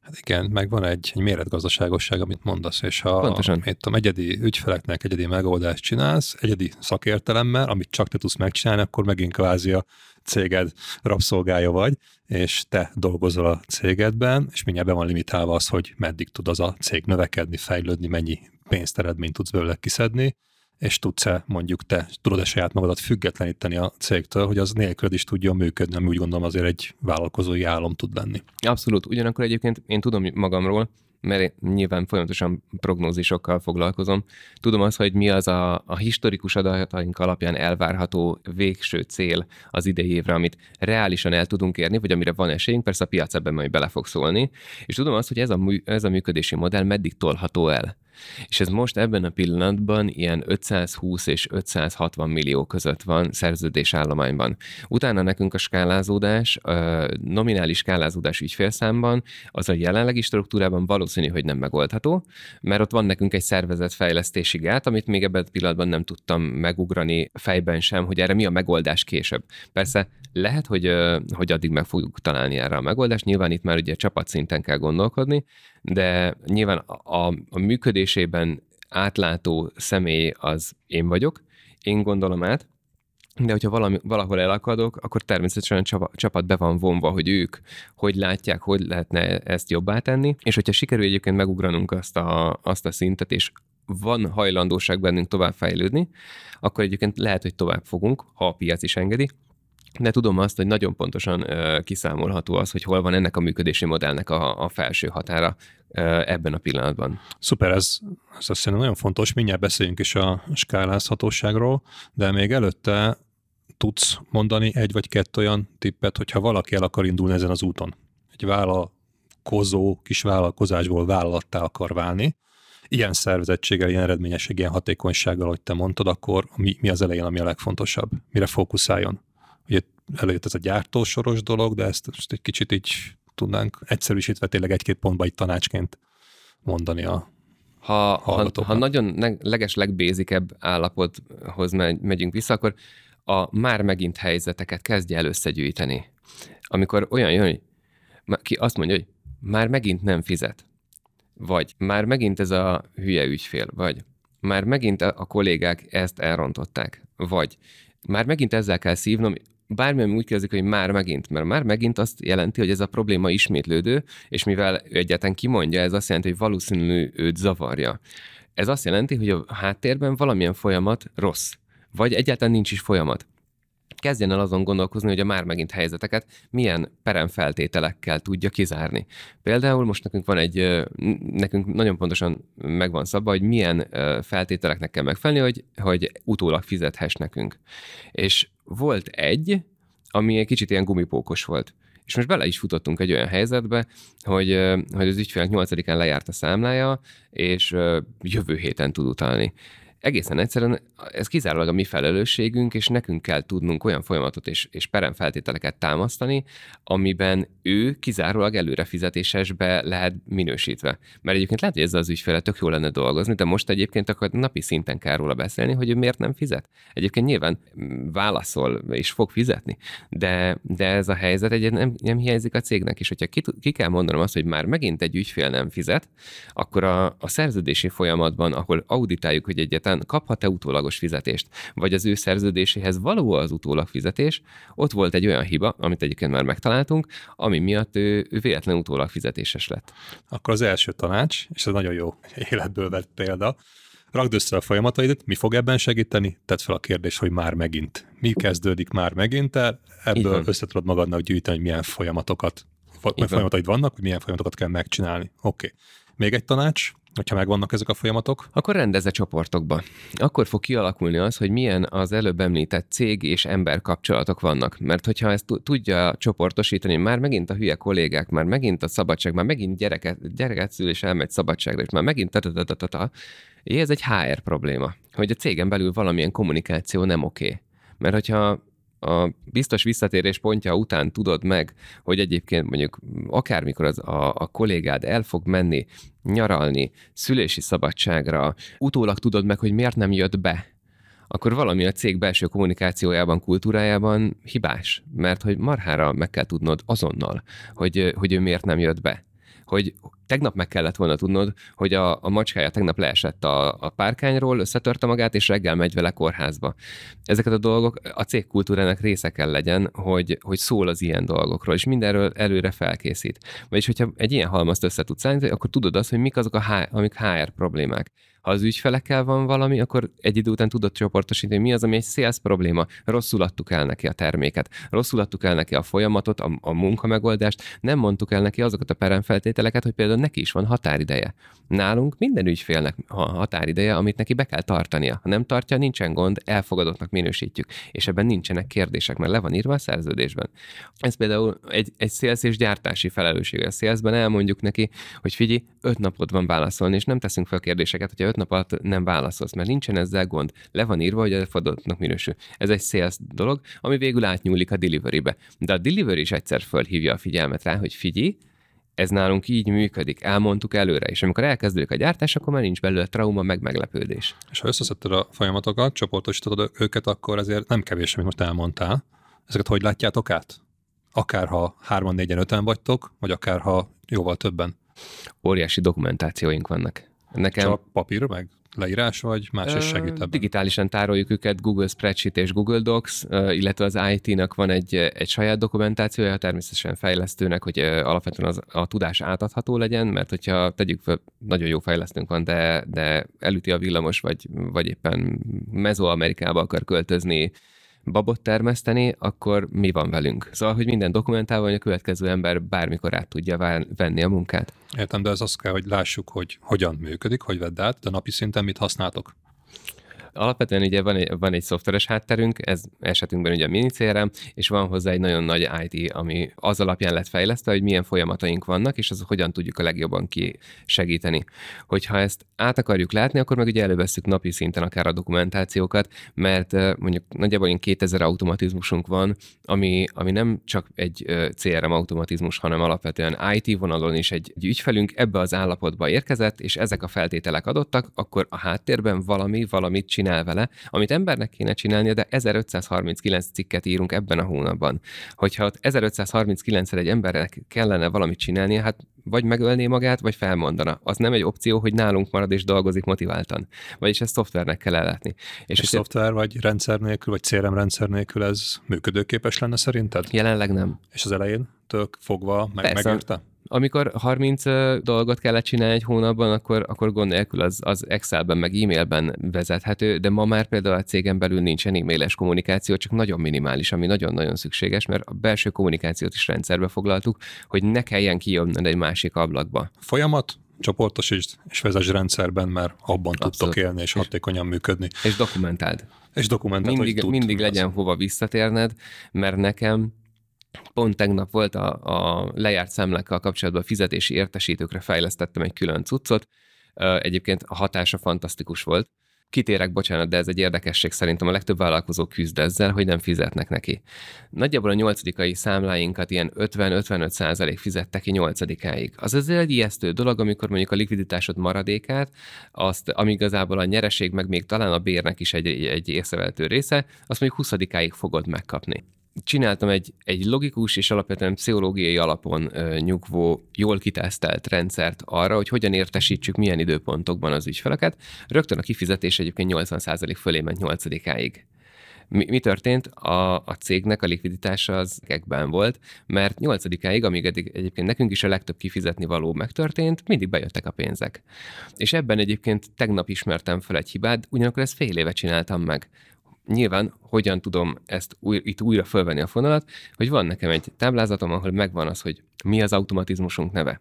Hát igen, meg van egy, egy méretgazdaságosság, amit mondasz, és ha Pontosan. Mit tudom, egyedi ügyfeleknek egyedi megoldást csinálsz, egyedi szakértelemmel, amit csak te tudsz megcsinálni, akkor megint kvázi a céged rabszolgája vagy, és te dolgozol a cégedben, és mindjárt be van limitálva az, hogy meddig tud az a cég növekedni, fejlődni, mennyi pénzt eredményt tudsz belőle kiszedni, és tudsz-e mondjuk te, tudod-e saját magadat függetleníteni a cégtől, hogy az nélküled is tudjon működni, ami úgy gondolom azért egy vállalkozói álom tud lenni. Abszolút. Ugyanakkor egyébként én tudom magamról, mert én nyilván folyamatosan prognózisokkal foglalkozom. Tudom azt, hogy mi az a, a historikus adataink alapján elvárható végső cél az idei évre, amit reálisan el tudunk érni, vagy amire van esélyünk, persze a piac ebben majd bele fog szólni. És tudom azt, hogy ez a, ez a működési modell meddig tolható el. És ez most ebben a pillanatban ilyen 520 és 560 millió között van szerződésállományban. Utána nekünk a skálázódás, a nominális skálázódás ügyfélszámban, az a jelenlegi struktúrában valószínű, hogy nem megoldható, mert ott van nekünk egy szervezetfejlesztési gát, amit még ebben a pillanatban nem tudtam megugrani fejben sem, hogy erre mi a megoldás később. Persze lehet, hogy, hogy addig meg fogjuk találni erre a megoldást, nyilván itt már ugye csapatszinten kell gondolkodni, de nyilván a, a működésében átlátó személy az én vagyok, én gondolom át, de hogyha valami, valahol elakadok, akkor természetesen a csapat be van vonva, hogy ők hogy látják, hogy lehetne ezt jobbá tenni, és hogyha sikerül egyébként megugranunk azt a, azt a szintet, és van hajlandóság bennünk tovább fejlődni, akkor egyébként lehet, hogy tovább fogunk, ha a piac is engedi, de tudom azt, hogy nagyon pontosan kiszámolható az, hogy hol van ennek a működési modellnek a, a felső határa ebben a pillanatban. Szuper, ez, ez azt hiszem nagyon fontos. Mindjárt beszéljünk is a skálázhatóságról, de még előtte tudsz mondani egy vagy kettő olyan tippet, hogyha valaki el akar indulni ezen az úton. Egy vállalkozó, kis vállalkozásból vállalattá akar válni, ilyen szervezettséggel, ilyen eredményesség, ilyen hatékonysággal, ahogy te mondtad, akkor mi, mi az elején, ami a legfontosabb? Mire fókuszáljon? Ugye előjött ez a gyártósoros dolog, de ezt most egy kicsit így tudnánk egyszerűsítve tényleg egy-két pontba itt tanácsként mondani a ha, ha, ha nagyon leges legbézikebb állapothoz megyünk vissza, akkor a már megint helyzeteket kezdje el összegyűjteni. Amikor olyan jön, hogy ki azt mondja, hogy már megint nem fizet, vagy már megint ez a hülye ügyfél, vagy már megint a kollégák ezt elrontották, vagy már megint ezzel kell szívnom, bármilyen úgy kezdik, hogy már megint, mert már megint azt jelenti, hogy ez a probléma ismétlődő, és mivel ő egyáltalán kimondja, ez azt jelenti, hogy valószínű őt zavarja. Ez azt jelenti, hogy a háttérben valamilyen folyamat rossz, vagy egyáltalán nincs is folyamat kezdjen el azon gondolkozni, hogy a már megint helyzeteket milyen peremfeltételekkel tudja kizárni. Például most nekünk van egy, nekünk nagyon pontosan megvan szabva, hogy milyen feltételeknek kell megfelelni, hogy, hogy utólag fizethess nekünk. És volt egy, ami egy kicsit ilyen gumipókos volt. És most bele is futottunk egy olyan helyzetbe, hogy, hogy az ügyfélnek 8-án lejárt a számlája, és jövő héten tud utalni egészen egyszerűen ez kizárólag a mi felelősségünk, és nekünk kell tudnunk olyan folyamatot és, és peremfeltételeket támasztani, amiben ő kizárólag előre fizetésesbe lehet minősítve. Mert egyébként lehet, hogy ezzel az ügyfele tök jó lenne dolgozni, de most egyébként akkor napi szinten kell róla beszélni, hogy ő miért nem fizet. Egyébként nyilván válaszol és fog fizetni, de, de ez a helyzet egy nem, nem hiányzik a cégnek, és hogyha ki, ki kell mondanom azt, hogy már megint egy ügyfél nem fizet, akkor a, a szerződési folyamatban, ahol auditáljuk, hogy egyáltalán után kaphat-e utólagos fizetést, vagy az ő szerződéséhez való az utólag fizetés, ott volt egy olyan hiba, amit egyébként már megtaláltunk, ami miatt ő, ő véletlen utólag fizetéses lett. Akkor az első tanács, és ez nagyon jó életből vett példa, Rakd össze a folyamataidat, mi fog ebben segíteni? Tedd fel a kérdést, hogy már megint. Mi kezdődik már megint el? Ebből össze tudod magadnak gyűjteni, hogy milyen folyamatokat, folyamataid vannak, hogy milyen folyamatokat kell megcsinálni. Oké. Okay. Még egy tanács, hogyha megvannak ezek a folyamatok? Akkor rendezze csoportokba. Akkor fog kialakulni az, hogy milyen az előbb említett cég és ember kapcsolatok vannak. Mert hogyha ezt tudja csoportosítani, már megint a hülye kollégák, már megint a szabadság, már megint gyereket, gyereket szül és elmegy szabadságra, és már megint ta, ez egy HR probléma, hogy a cégen belül valamilyen kommunikáció nem oké. Mert hogyha a biztos visszatérés pontja után tudod meg, hogy egyébként mondjuk akármikor az a, a kollégád el fog menni nyaralni, szülési szabadságra, utólag tudod meg, hogy miért nem jött be, akkor valami a cég belső kommunikációjában, kultúrájában hibás, mert hogy marhára meg kell tudnod azonnal, hogy, hogy ő miért nem jött be. Hogy tegnap meg kellett volna tudnod, hogy a, a macskája tegnap leesett a, a párkányról, összetörte magát, és reggel megy vele kórházba. Ezeket a dolgok a cégkultúrának része kell legyen, hogy, hogy szól az ilyen dolgokról, és mindenről előre felkészít. Vagyis, hogyha egy ilyen halmazt össze tudsz állítani, akkor tudod azt, hogy mik azok, a, amik HR problémák. Ha az ügyfelekkel van valami, akkor egy idő után tudod csoportosítani, mi az, ami egy sales probléma. Rosszul adtuk el neki a terméket, rosszul adtuk el neki a folyamatot, a, a munkamegoldást, nem mondtuk el neki azokat a peremfeltételeket, hogy például neki is van határideje. Nálunk minden ügyfélnek a határideje, amit neki be kell tartania. Ha nem tartja, nincsen gond, elfogadottnak minősítjük. És ebben nincsenek kérdések, mert le van írva a szerződésben. Ez például egy, egy sales és gyártási felelősség. A salesben elmondjuk neki, hogy figyelj, öt napot van válaszolni, és nem teszünk fel kérdéseket, hogyha öt nap alatt nem válaszolsz, mert nincsen ezzel gond. Le van írva, hogy elfogadottnak minősül. Ez egy sales dolog, ami végül átnyúlik a deliverybe. De a delivery is egyszer fölhívja a figyelmet rá, hogy figyelj, ez nálunk így működik, elmondtuk előre, és amikor elkezdődik a gyártás, akkor már nincs belőle trauma, meg meglepődés. És ha összeszedted a folyamatokat, csoportosítod őket, akkor azért nem kevés, amit most elmondtál. Ezeket hogy látjátok át? Akár ha hárman, négyen, öten vagytok, vagy akár ha jóval többen. Óriási dokumentációink vannak. Nekem... Csak papír, meg leírás, vagy más is segít ebben? Digitálisan tároljuk őket Google Spreadsheet és Google Docs, illetve az IT-nak van egy, egy saját dokumentációja, természetesen fejlesztőnek, hogy alapvetően az, a tudás átadható legyen, mert hogyha tegyük fel, nagyon jó fejlesztőnk van, de, de elüti a villamos, vagy, vagy éppen Mezoamerikába akar költözni, babot termeszteni, akkor mi van velünk? Szóval, hogy minden dokumentálva, hogy a következő ember bármikor át tudja venni a munkát. Értem, de ez azt kell, hogy lássuk, hogy hogyan működik, hogy vedd át, de napi szinten mit használtok? Alapvetően ugye van egy, van egy szoftveres hátterünk, ez esetünkben ugye a mini és van hozzá egy nagyon nagy IT, ami az alapján lett fejlesztve, hogy milyen folyamataink vannak, és az hogyan tudjuk a legjobban kisegíteni. Hogyha ezt át akarjuk látni, akkor meg ugye előveszünk napi szinten akár a dokumentációkat, mert mondjuk nagyjából olyan 2000 automatizmusunk van, ami, ami nem csak egy CRM automatizmus, hanem alapvetően IT vonalon is egy, egy ügyfelünk ebbe az állapotba érkezett, és ezek a feltételek adottak, akkor a háttérben valami, valamit csinál csinál vele, amit embernek kéne csinálnia, de 1539 cikket írunk ebben a hónapban. Hogyha ott 1539-szer egy embernek kellene valamit csinálnia, hát vagy megölné magát, vagy felmondana. Az nem egy opció, hogy nálunk marad és dolgozik motiváltan. Vagyis ezt szoftvernek kell ellátni. És, és szoftver vagy rendszer nélkül, vagy CRM rendszer nélkül ez működőképes lenne szerinted? Jelenleg nem. És az elején tök fogva meg Persze. megérte? Amikor 30 dolgot kellett csinálni egy hónapban, akkor, akkor gond nélkül az, az Excelben, meg e-mailben vezethető, de ma már például a cégen belül nincsen e-mailes kommunikáció, csak nagyon minimális, ami nagyon-nagyon szükséges, mert a belső kommunikációt is rendszerbe foglaltuk, hogy ne kelljen kijönned egy másik ablakba. Folyamat, csoportosítsd és vezess rendszerben, mert abban Abszolút. tudtok élni és hatékonyan működni. És dokumentáld. És dokumentáld, mindig, hogy mindig legyen hova visszatérned, mert nekem Pont tegnap volt a, a lejárt szemlekkel kapcsolatban a fizetési értesítőkre fejlesztettem egy külön cuccot. Egyébként a hatása fantasztikus volt. Kitérek, bocsánat, de ez egy érdekesség szerintem a legtöbb vállalkozó küzd ezzel, hogy nem fizetnek neki. Nagyjából a nyolcadikai számláinkat ilyen 50-55 százalék fizette ki nyolcadikáig. Az azért egy ijesztő dolog, amikor mondjuk a likviditásod maradékát, azt, ami igazából a nyereség, meg még talán a bérnek is egy, egy észrevehető része, azt mondjuk 20 fogod megkapni csináltam egy, egy logikus és alapvetően pszichológiai alapon ö, nyugvó, jól kitesztelt rendszert arra, hogy hogyan értesítsük milyen időpontokban az ügyfeleket. Rögtön a kifizetés egyébként 80% fölé ment 8-áig. Mi, mi történt? A, a cégnek a likviditása az ekben volt, mert 8-áig, amíg eddig egyébként nekünk is a legtöbb kifizetni való megtörtént, mindig bejöttek a pénzek. És ebben egyébként tegnap ismertem fel egy hibát, ugyanakkor ezt fél éve csináltam meg nyilván hogyan tudom ezt új, itt újra fölvenni a fonalat, hogy van nekem egy táblázatom, ahol megvan az, hogy mi az automatizmusunk neve,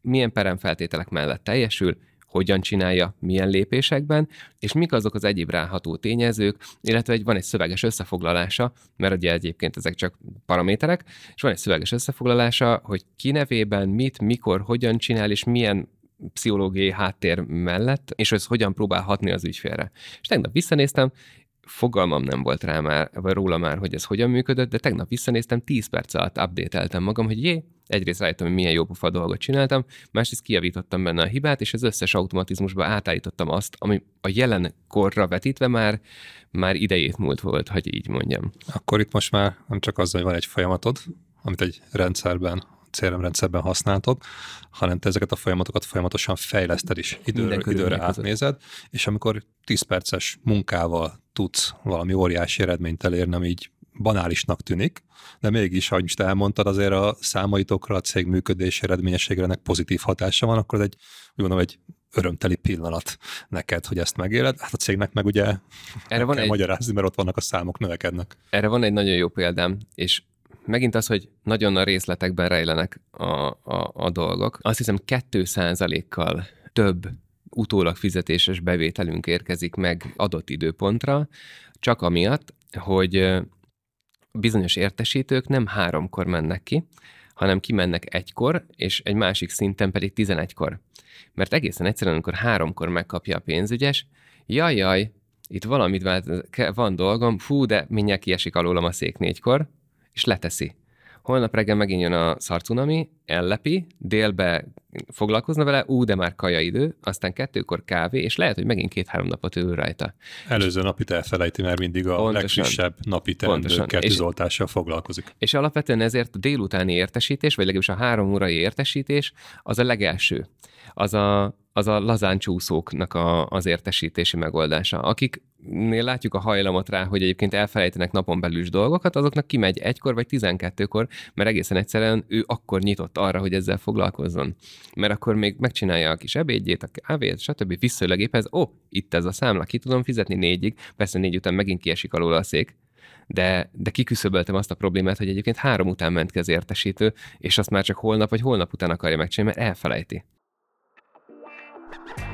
milyen peremfeltételek mellett teljesül, hogyan csinálja, milyen lépésekben, és mik azok az egyéb ráható tényezők, illetve egy, van egy szöveges összefoglalása, mert ugye egyébként ezek csak paraméterek, és van egy szöveges összefoglalása, hogy ki nevében, mit, mikor, hogyan csinál, és milyen pszichológiai háttér mellett, és ez hogyan próbál hatni az ügyfélre. És tegnap visszanéztem, fogalmam nem volt rá már, vagy róla már, hogy ez hogyan működött, de tegnap visszanéztem, 10 perc alatt update magam, hogy jé, egyrészt rájöttem, hogy milyen jó pofa dolgot csináltam, másrészt kijavítottam benne a hibát, és az összes automatizmusba átállítottam azt, ami a jelen korra vetítve már, már idejét múlt volt, hogy így mondjam. Akkor itt most már nem csak az, hogy van egy folyamatod, amit egy rendszerben CRM-rendszerben használtok, hanem te ezeket a folyamatokat folyamatosan fejleszted is, időre, időre átnézed, és amikor 10 perces munkával tudsz valami óriási eredményt elérni, ami így banálisnak tűnik, de mégis, ahogy most elmondtad, azért a számaitokra, a cég működés eredményességre ennek pozitív hatása van, akkor ez egy, úgy mondom, egy örömteli pillanat neked, hogy ezt megéled. Hát a cégnek meg ugye erre van kell egy... magyarázni, mert ott vannak a számok, növekednek. Erre van egy nagyon jó példám, és megint az, hogy nagyon a részletekben rejlenek a, a, a dolgok. Azt hiszem 2%-kal több utólag fizetéses bevételünk érkezik meg adott időpontra, csak amiatt, hogy bizonyos értesítők nem háromkor mennek ki, hanem kimennek egykor, és egy másik szinten pedig tizenegykor. Mert egészen egyszerűen, amikor háromkor megkapja a pénzügyes, jaj, jaj, itt valamit van dolgom, fú, de mindjárt kiesik alólam a szék négykor, és leteszi. Holnap reggel megint jön a szarcunami, ellepi, délbe foglalkozna vele, ú, de már kaja idő, aztán kettőkor kávé, és lehet, hogy megint két-három napot ül rajta. Előző napit elfelejti, mert mindig a pontosan, legfrissebb napi teendőkkel tűzoltással foglalkozik. És alapvetően ezért a délutáni értesítés, vagy legalábbis a három órai értesítés, az a legelső. Az a, az a lazán csúszóknak a, az értesítési megoldása. Akiknél látjuk a hajlamot rá, hogy egyébként elfelejtenek napon belül is dolgokat, azoknak kimegy egykor vagy tizenkettőkor, mert egészen egyszerűen ő akkor nyitott arra, hogy ezzel foglalkozzon. Mert akkor még megcsinálja a kis ebédjét, a kávét, stb. Visszaülegéphez, ó, oh, itt ez a számla, ki tudom fizetni négyig, persze négy után megint kiesik alól a szék, de, de kiküszöböltem azt a problémát, hogy egyébként három után ment ki az értesítő, és azt már csak holnap vagy holnap után akarja megcsinálni, mert elfelejti.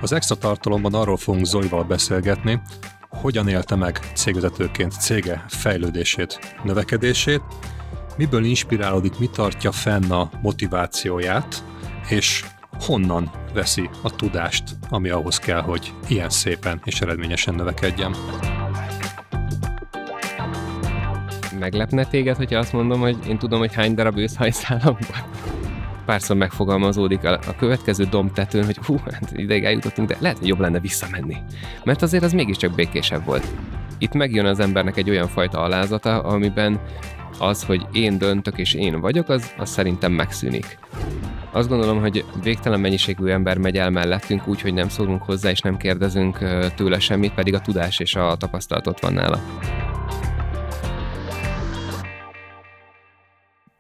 Az extra tartalomban arról fogunk Zolival beszélgetni, hogyan élte meg cégvezetőként cége fejlődését, növekedését, miből inspirálódik, mi tartja fenn a motivációját, és honnan veszi a tudást, ami ahhoz kell, hogy ilyen szépen és eredményesen növekedjen. Meglepne téged, hogyha azt mondom, hogy én tudom, hogy hány darab őszhajszálam van? párszor megfogalmazódik a, a következő dombtetőn, hogy hú, hát ideig eljutottunk, de lehet, hogy jobb lenne visszamenni. Mert azért az mégiscsak békésebb volt. Itt megjön az embernek egy olyan fajta alázata, amiben az, hogy én döntök és én vagyok, az, az szerintem megszűnik. Azt gondolom, hogy végtelen mennyiségű ember megy el mellettünk úgy, hogy nem szólunk hozzá és nem kérdezünk tőle semmit, pedig a tudás és a tapasztalat ott van nála.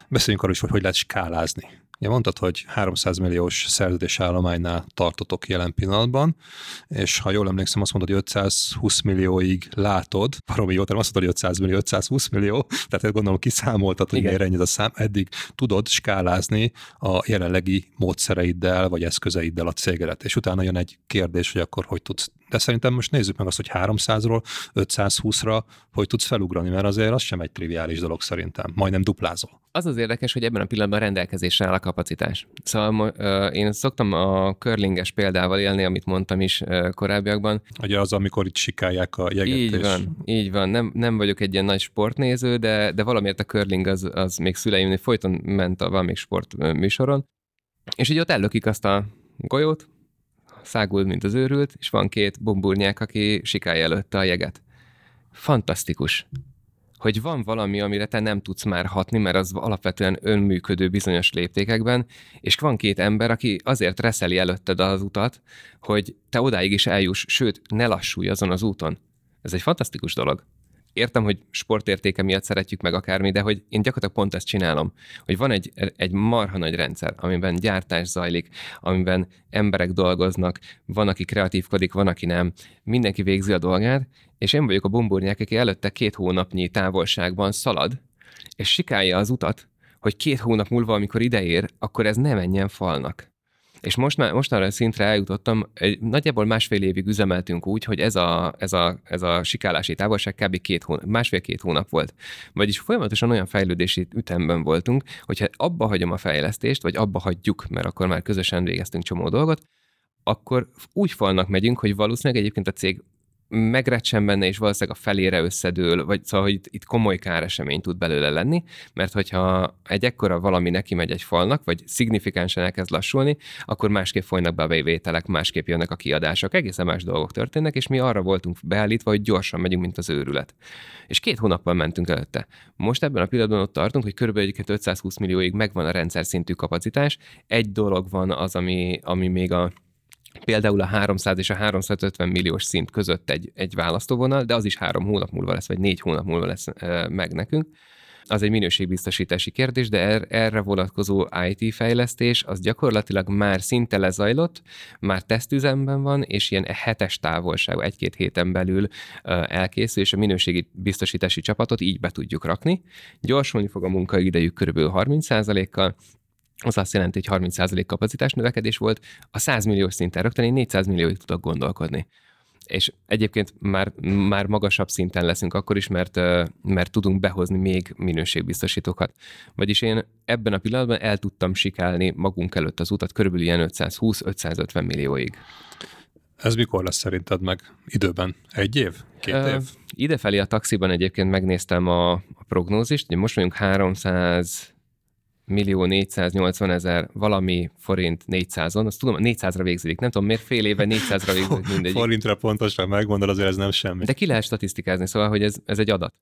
Beszéljünk arról is, hogy hogy lehet skálázni Ja, mondtad, hogy 300 milliós szerződésállománynál tartotok jelen pillanatban, és ha jól emlékszem, azt mondod, hogy 520 millióig látod, baromi jó, azt mondod, hogy 500 millió, 520 millió, tehát gondolom kiszámoltad, hogy miért ennyi a szám, eddig tudod skálázni a jelenlegi módszereiddel, vagy eszközeiddel a cégedet, és utána jön egy kérdés, hogy akkor hogy tudsz de szerintem most nézzük meg azt, hogy 300-ról 520-ra hogy tudsz felugrani, mert azért az sem egy triviális dolog szerintem. Majdnem duplázol. Az az érdekes, hogy ebben a pillanatban rendelkezésre áll a kapacitás. Szóval én szoktam a curlinges példával élni, amit mondtam is korábbiakban. Ugye az, amikor itt sikálják a jeget. Így és... van, így van. Nem, nem vagyok egy ilyen nagy sportnéző, de, de valamiért a curling az, az még szüleimnél folyton ment a valamelyik sport műsoron. És így ott ellökik azt a golyót, száguld, mint az őrült, és van két bumburnyák, aki sikálja előtte a jeget. Fantasztikus hogy van valami, amire te nem tudsz már hatni, mert az alapvetően önműködő bizonyos léptékekben, és van két ember, aki azért reszeli előtted az utat, hogy te odáig is eljuss, sőt, ne lassulj azon az úton. Ez egy fantasztikus dolog értem, hogy sportértéke miatt szeretjük meg akármi, de hogy én gyakorlatilag pont ezt csinálom, hogy van egy, egy marha nagy rendszer, amiben gyártás zajlik, amiben emberek dolgoznak, van, aki kreatívkodik, van, aki nem, mindenki végzi a dolgát, és én vagyok a bumburnyák, aki előtte két hónapnyi távolságban szalad, és sikálja az utat, hogy két hónap múlva, amikor ideér, akkor ez ne menjen falnak. És most már, most arra a szintre eljutottam, egy, nagyjából másfél évig üzemeltünk úgy, hogy ez a, ez a, ez a sikálási távolság kb. Két hónap, másfél-két hónap volt. Vagyis folyamatosan olyan fejlődési ütemben voltunk, hogyha abba hagyom a fejlesztést, vagy abba hagyjuk, mert akkor már közösen végeztünk csomó dolgot, akkor úgy falnak megyünk, hogy valószínűleg egyébként a cég megrecsen benne, és valószínűleg a felére összedől, vagy szóval, hogy itt, itt komoly káresemény tud belőle lenni, mert hogyha egy ekkora valami neki megy egy falnak, vagy szignifikánsan elkezd lassulni, akkor másképp folynak be a vételek, másképp jönnek a kiadások, egészen más dolgok történnek, és mi arra voltunk beállítva, hogy gyorsan megyünk, mint az őrület. És két hónappal mentünk előtte. Most ebben a pillanatban ott tartunk, hogy körülbelül 520 millióig megvan a rendszer szintű kapacitás. Egy dolog van az, ami, ami még a például a 300 és a 350 milliós szint között egy, egy választóvonal, de az is három hónap múlva lesz, vagy négy hónap múlva lesz meg nekünk. Az egy minőségbiztosítási kérdés, de er, erre vonatkozó IT fejlesztés az gyakorlatilag már szinte lezajlott, már tesztüzemben van, és ilyen hetes távolság, egy-két héten belül elkészül, és a minőségi biztosítási csapatot így be tudjuk rakni. Gyorsulni fog a munkaidejük körülbelül 30%-kal, az azt jelenti, hogy 30% kapacitás növekedés volt, a 100 milliós szinten rögtön én 400 millióig tudok gondolkodni. És egyébként már, már magasabb szinten leszünk akkor is, mert, mert tudunk behozni még minőségbiztosítókat. Vagyis én ebben a pillanatban el tudtam sikálni magunk előtt az utat körülbelül ilyen 520-550 millióig. Ez mikor lesz szerinted meg időben? Egy év? Két év? Uh, idefelé a taxiban egyébként megnéztem a, a prognózist, hogy most vagyunk 300 millió 480 ezer valami forint 400-on, azt tudom, 400-ra végződik. Nem tudom, miért fél éve 400-ra végződik mindegy. Forintra pontosan megmondod, azért ez nem semmi. De ki lehet statisztikázni, szóval, hogy ez, ez egy adat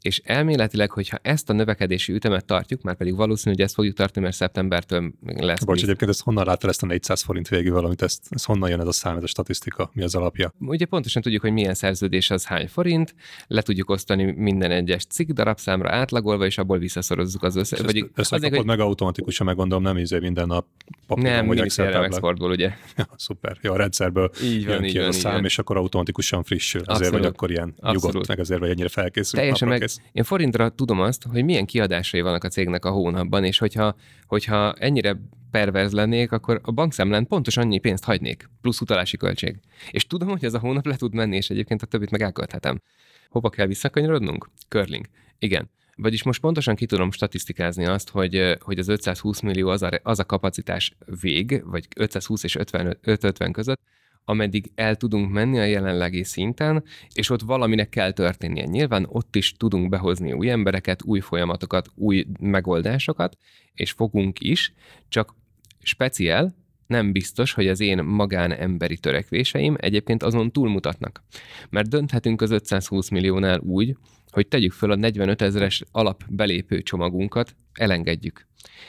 és elméletileg, hogyha ezt a növekedési ütemet tartjuk, már pedig valószínű, hogy ezt fogjuk tartani, mert szeptembertől lesz. Bocs, egyébként ezt honnan láttál ezt a 400 forint végül valamit, ezt, ez honnan jön ez a szám, ez a statisztika, mi az alapja? Ugye pontosan tudjuk, hogy milyen szerződés az hány forint, le tudjuk osztani minden egyes cikk darabszámra átlagolva, és abból visszaszorozzuk az összes. Vagy, ezt, ezt azért, hogy... meg automatikusan, meggondolom, nem izé minden nap papíron, Nem, vagy exportból, ugye? Ja, szuper. Jó, a rendszerből így van, jön így ki van, a szám, és akkor automatikusan frissül. Azért Abszolút. vagy akkor ilyen Abszolút. nyugodt, meg azért vagy ennyire felkészült. Teljesen meg, én forintra tudom azt, hogy milyen kiadásai vannak a cégnek a hónapban, és hogyha, hogyha ennyire perverz lennék, akkor a bankszámlán pontos annyi pénzt hagynék, plusz utalási költség. És tudom, hogy ez a hónap le tud menni, és egyébként a többit meg elkölthetem. Hova kell visszakanyarodnunk? Curling. Igen. Vagyis most pontosan ki tudom statisztikázni azt, hogy, hogy az 520 millió az a, az a kapacitás vég, vagy 520 és 50, 550 között, ameddig el tudunk menni a jelenlegi szinten, és ott valaminek kell történnie. Nyilván ott is tudunk behozni új embereket, új folyamatokat, új megoldásokat, és fogunk is, csak speciál, nem biztos, hogy az én magánemberi törekvéseim egyébként azon túlmutatnak. Mert dönthetünk az 520 milliónál úgy, hogy tegyük föl a 45 ezeres alap belépő csomagunkat, elengedjük.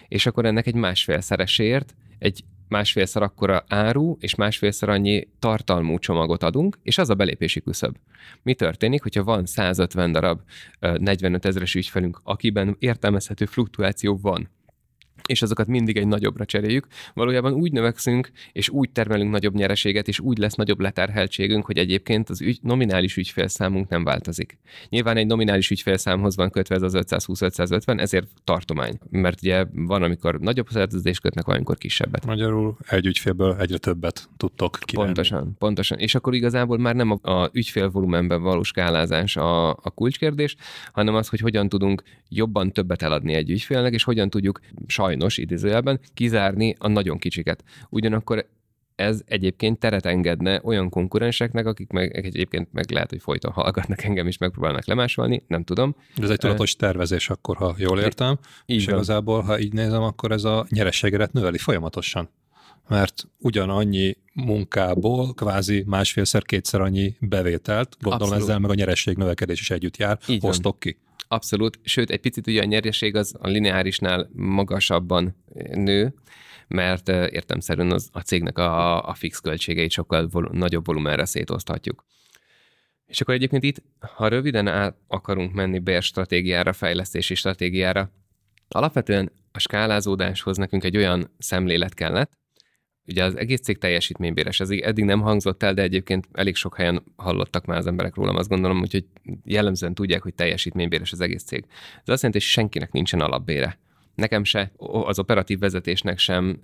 És akkor ennek egy másfél szereséért egy másfélszer akkora áru és másfélszer annyi tartalmú csomagot adunk, és az a belépési küszöb. Mi történik, hogyha van 150 darab 45 ezeres ügyfelünk, akiben értelmezhető fluktuáció van, és azokat mindig egy nagyobbra cseréljük. Valójában úgy növekszünk, és úgy termelünk nagyobb nyereséget, és úgy lesz nagyobb leterheltségünk, hogy egyébként az ügy, nominális ügyfélszámunk nem változik. Nyilván egy nominális ügyfélszámhoz van kötve ez az 520-550, ezért tartomány. Mert ugye van, amikor nagyobb szerződést kötnek, van, amikor kisebbet. Magyarul egy ügyfélből egyre többet tudtok kivenni. Pontosan, pontosan. És akkor igazából már nem a, a ügyfélvolumenben való skálázás a, a kulcskérdés, hanem az, hogy hogyan tudunk jobban többet eladni egy ügyfélnek, és hogyan tudjuk sajnos sajnos idézőjelben kizárni a nagyon kicsiket. Ugyanakkor ez egyébként teret engedne olyan konkurenseknek, akik meg egyébként meg lehet, hogy folyton hallgatnak engem is, megpróbálnak lemásolni, nem tudom. Ez egy tudatos tervezés akkor, ha jól értem. Így és van. igazából, ha így nézem, akkor ez a nyerességet növeli folyamatosan. Mert ugyanannyi munkából kvázi másfélszer, kétszer annyi bevételt, gondolom Abszolút. ezzel meg a nyeresség növekedés is együtt jár, így hoztok van. ki. Abszolút, sőt, egy picit ugye a nyereség az a lineárisnál magasabban nő, mert értemszerűen az, a cégnek a, a fix költségeit sokkal vol- nagyobb volumenre szétoszthatjuk. És akkor egyébként itt, ha röviden át akarunk menni bér stratégiára, fejlesztési stratégiára, alapvetően a skálázódáshoz nekünk egy olyan szemlélet kellett, Ugye az egész cég teljesítménybéres, ez eddig nem hangzott el, de egyébként elég sok helyen hallottak már az emberek rólam, azt gondolom, úgyhogy jellemzően tudják, hogy teljesítménybéres az egész cég. Ez azt jelenti, hogy senkinek nincsen alapbére. Nekem se, az operatív vezetésnek sem,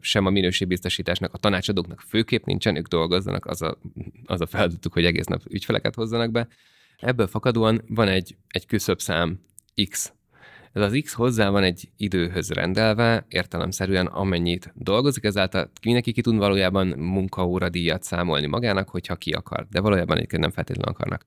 sem a minőségbiztosításnak, a tanácsadóknak főképp nincsen, ők dolgozzanak, az a, az a feladatuk, hogy egész nap ügyfeleket hozzanak be. Ebből fakadóan van egy, egy küszöbszám X Ez az X hozzá van egy időhöz rendelve, értelemszerűen amennyit dolgozik, ezáltal mindenki ki tud valójában munkaóradíjat számolni magának, hogyha ki akar, de valójában egyébként nem feltétlenül akarnak.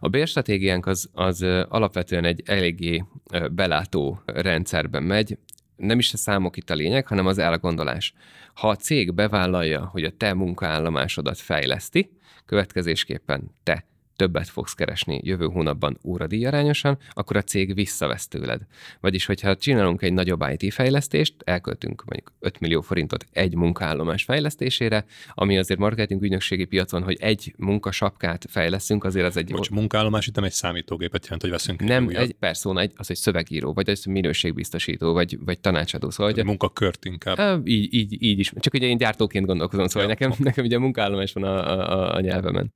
A bérstratégiánk az, az alapvetően egy eléggé belátó rendszerben megy, nem is a számok itt a lényeg, hanem az elgondolás. Ha a cég bevállalja, hogy a te munkaállomásodat fejleszti, következésképpen te többet fogsz keresni jövő hónapban óradíjarányosan, akkor a cég visszavesz tőled. Vagyis, hogyha csinálunk egy nagyobb IT fejlesztést, elköltünk mondjuk 5 millió forintot egy munkaállomás fejlesztésére, ami azért marketing ügynökségi piacon, hogy egy munkasapkát fejleszünk, azért az egy... Bocs, munkaállomás itt nem egy számítógépet jelent, hogy veszünk Nem, egy, egy persze, egy, az egy szövegíró, vagy egy minőségbiztosító, vagy, vagy tanácsadó. Szóval, egy munkakört inkább. Így, így, így is. Csak ugye én gyártóként gondolkozom, szóval ja. nekem, nekem ugye munkaállomás van a, a, a nyelvemen.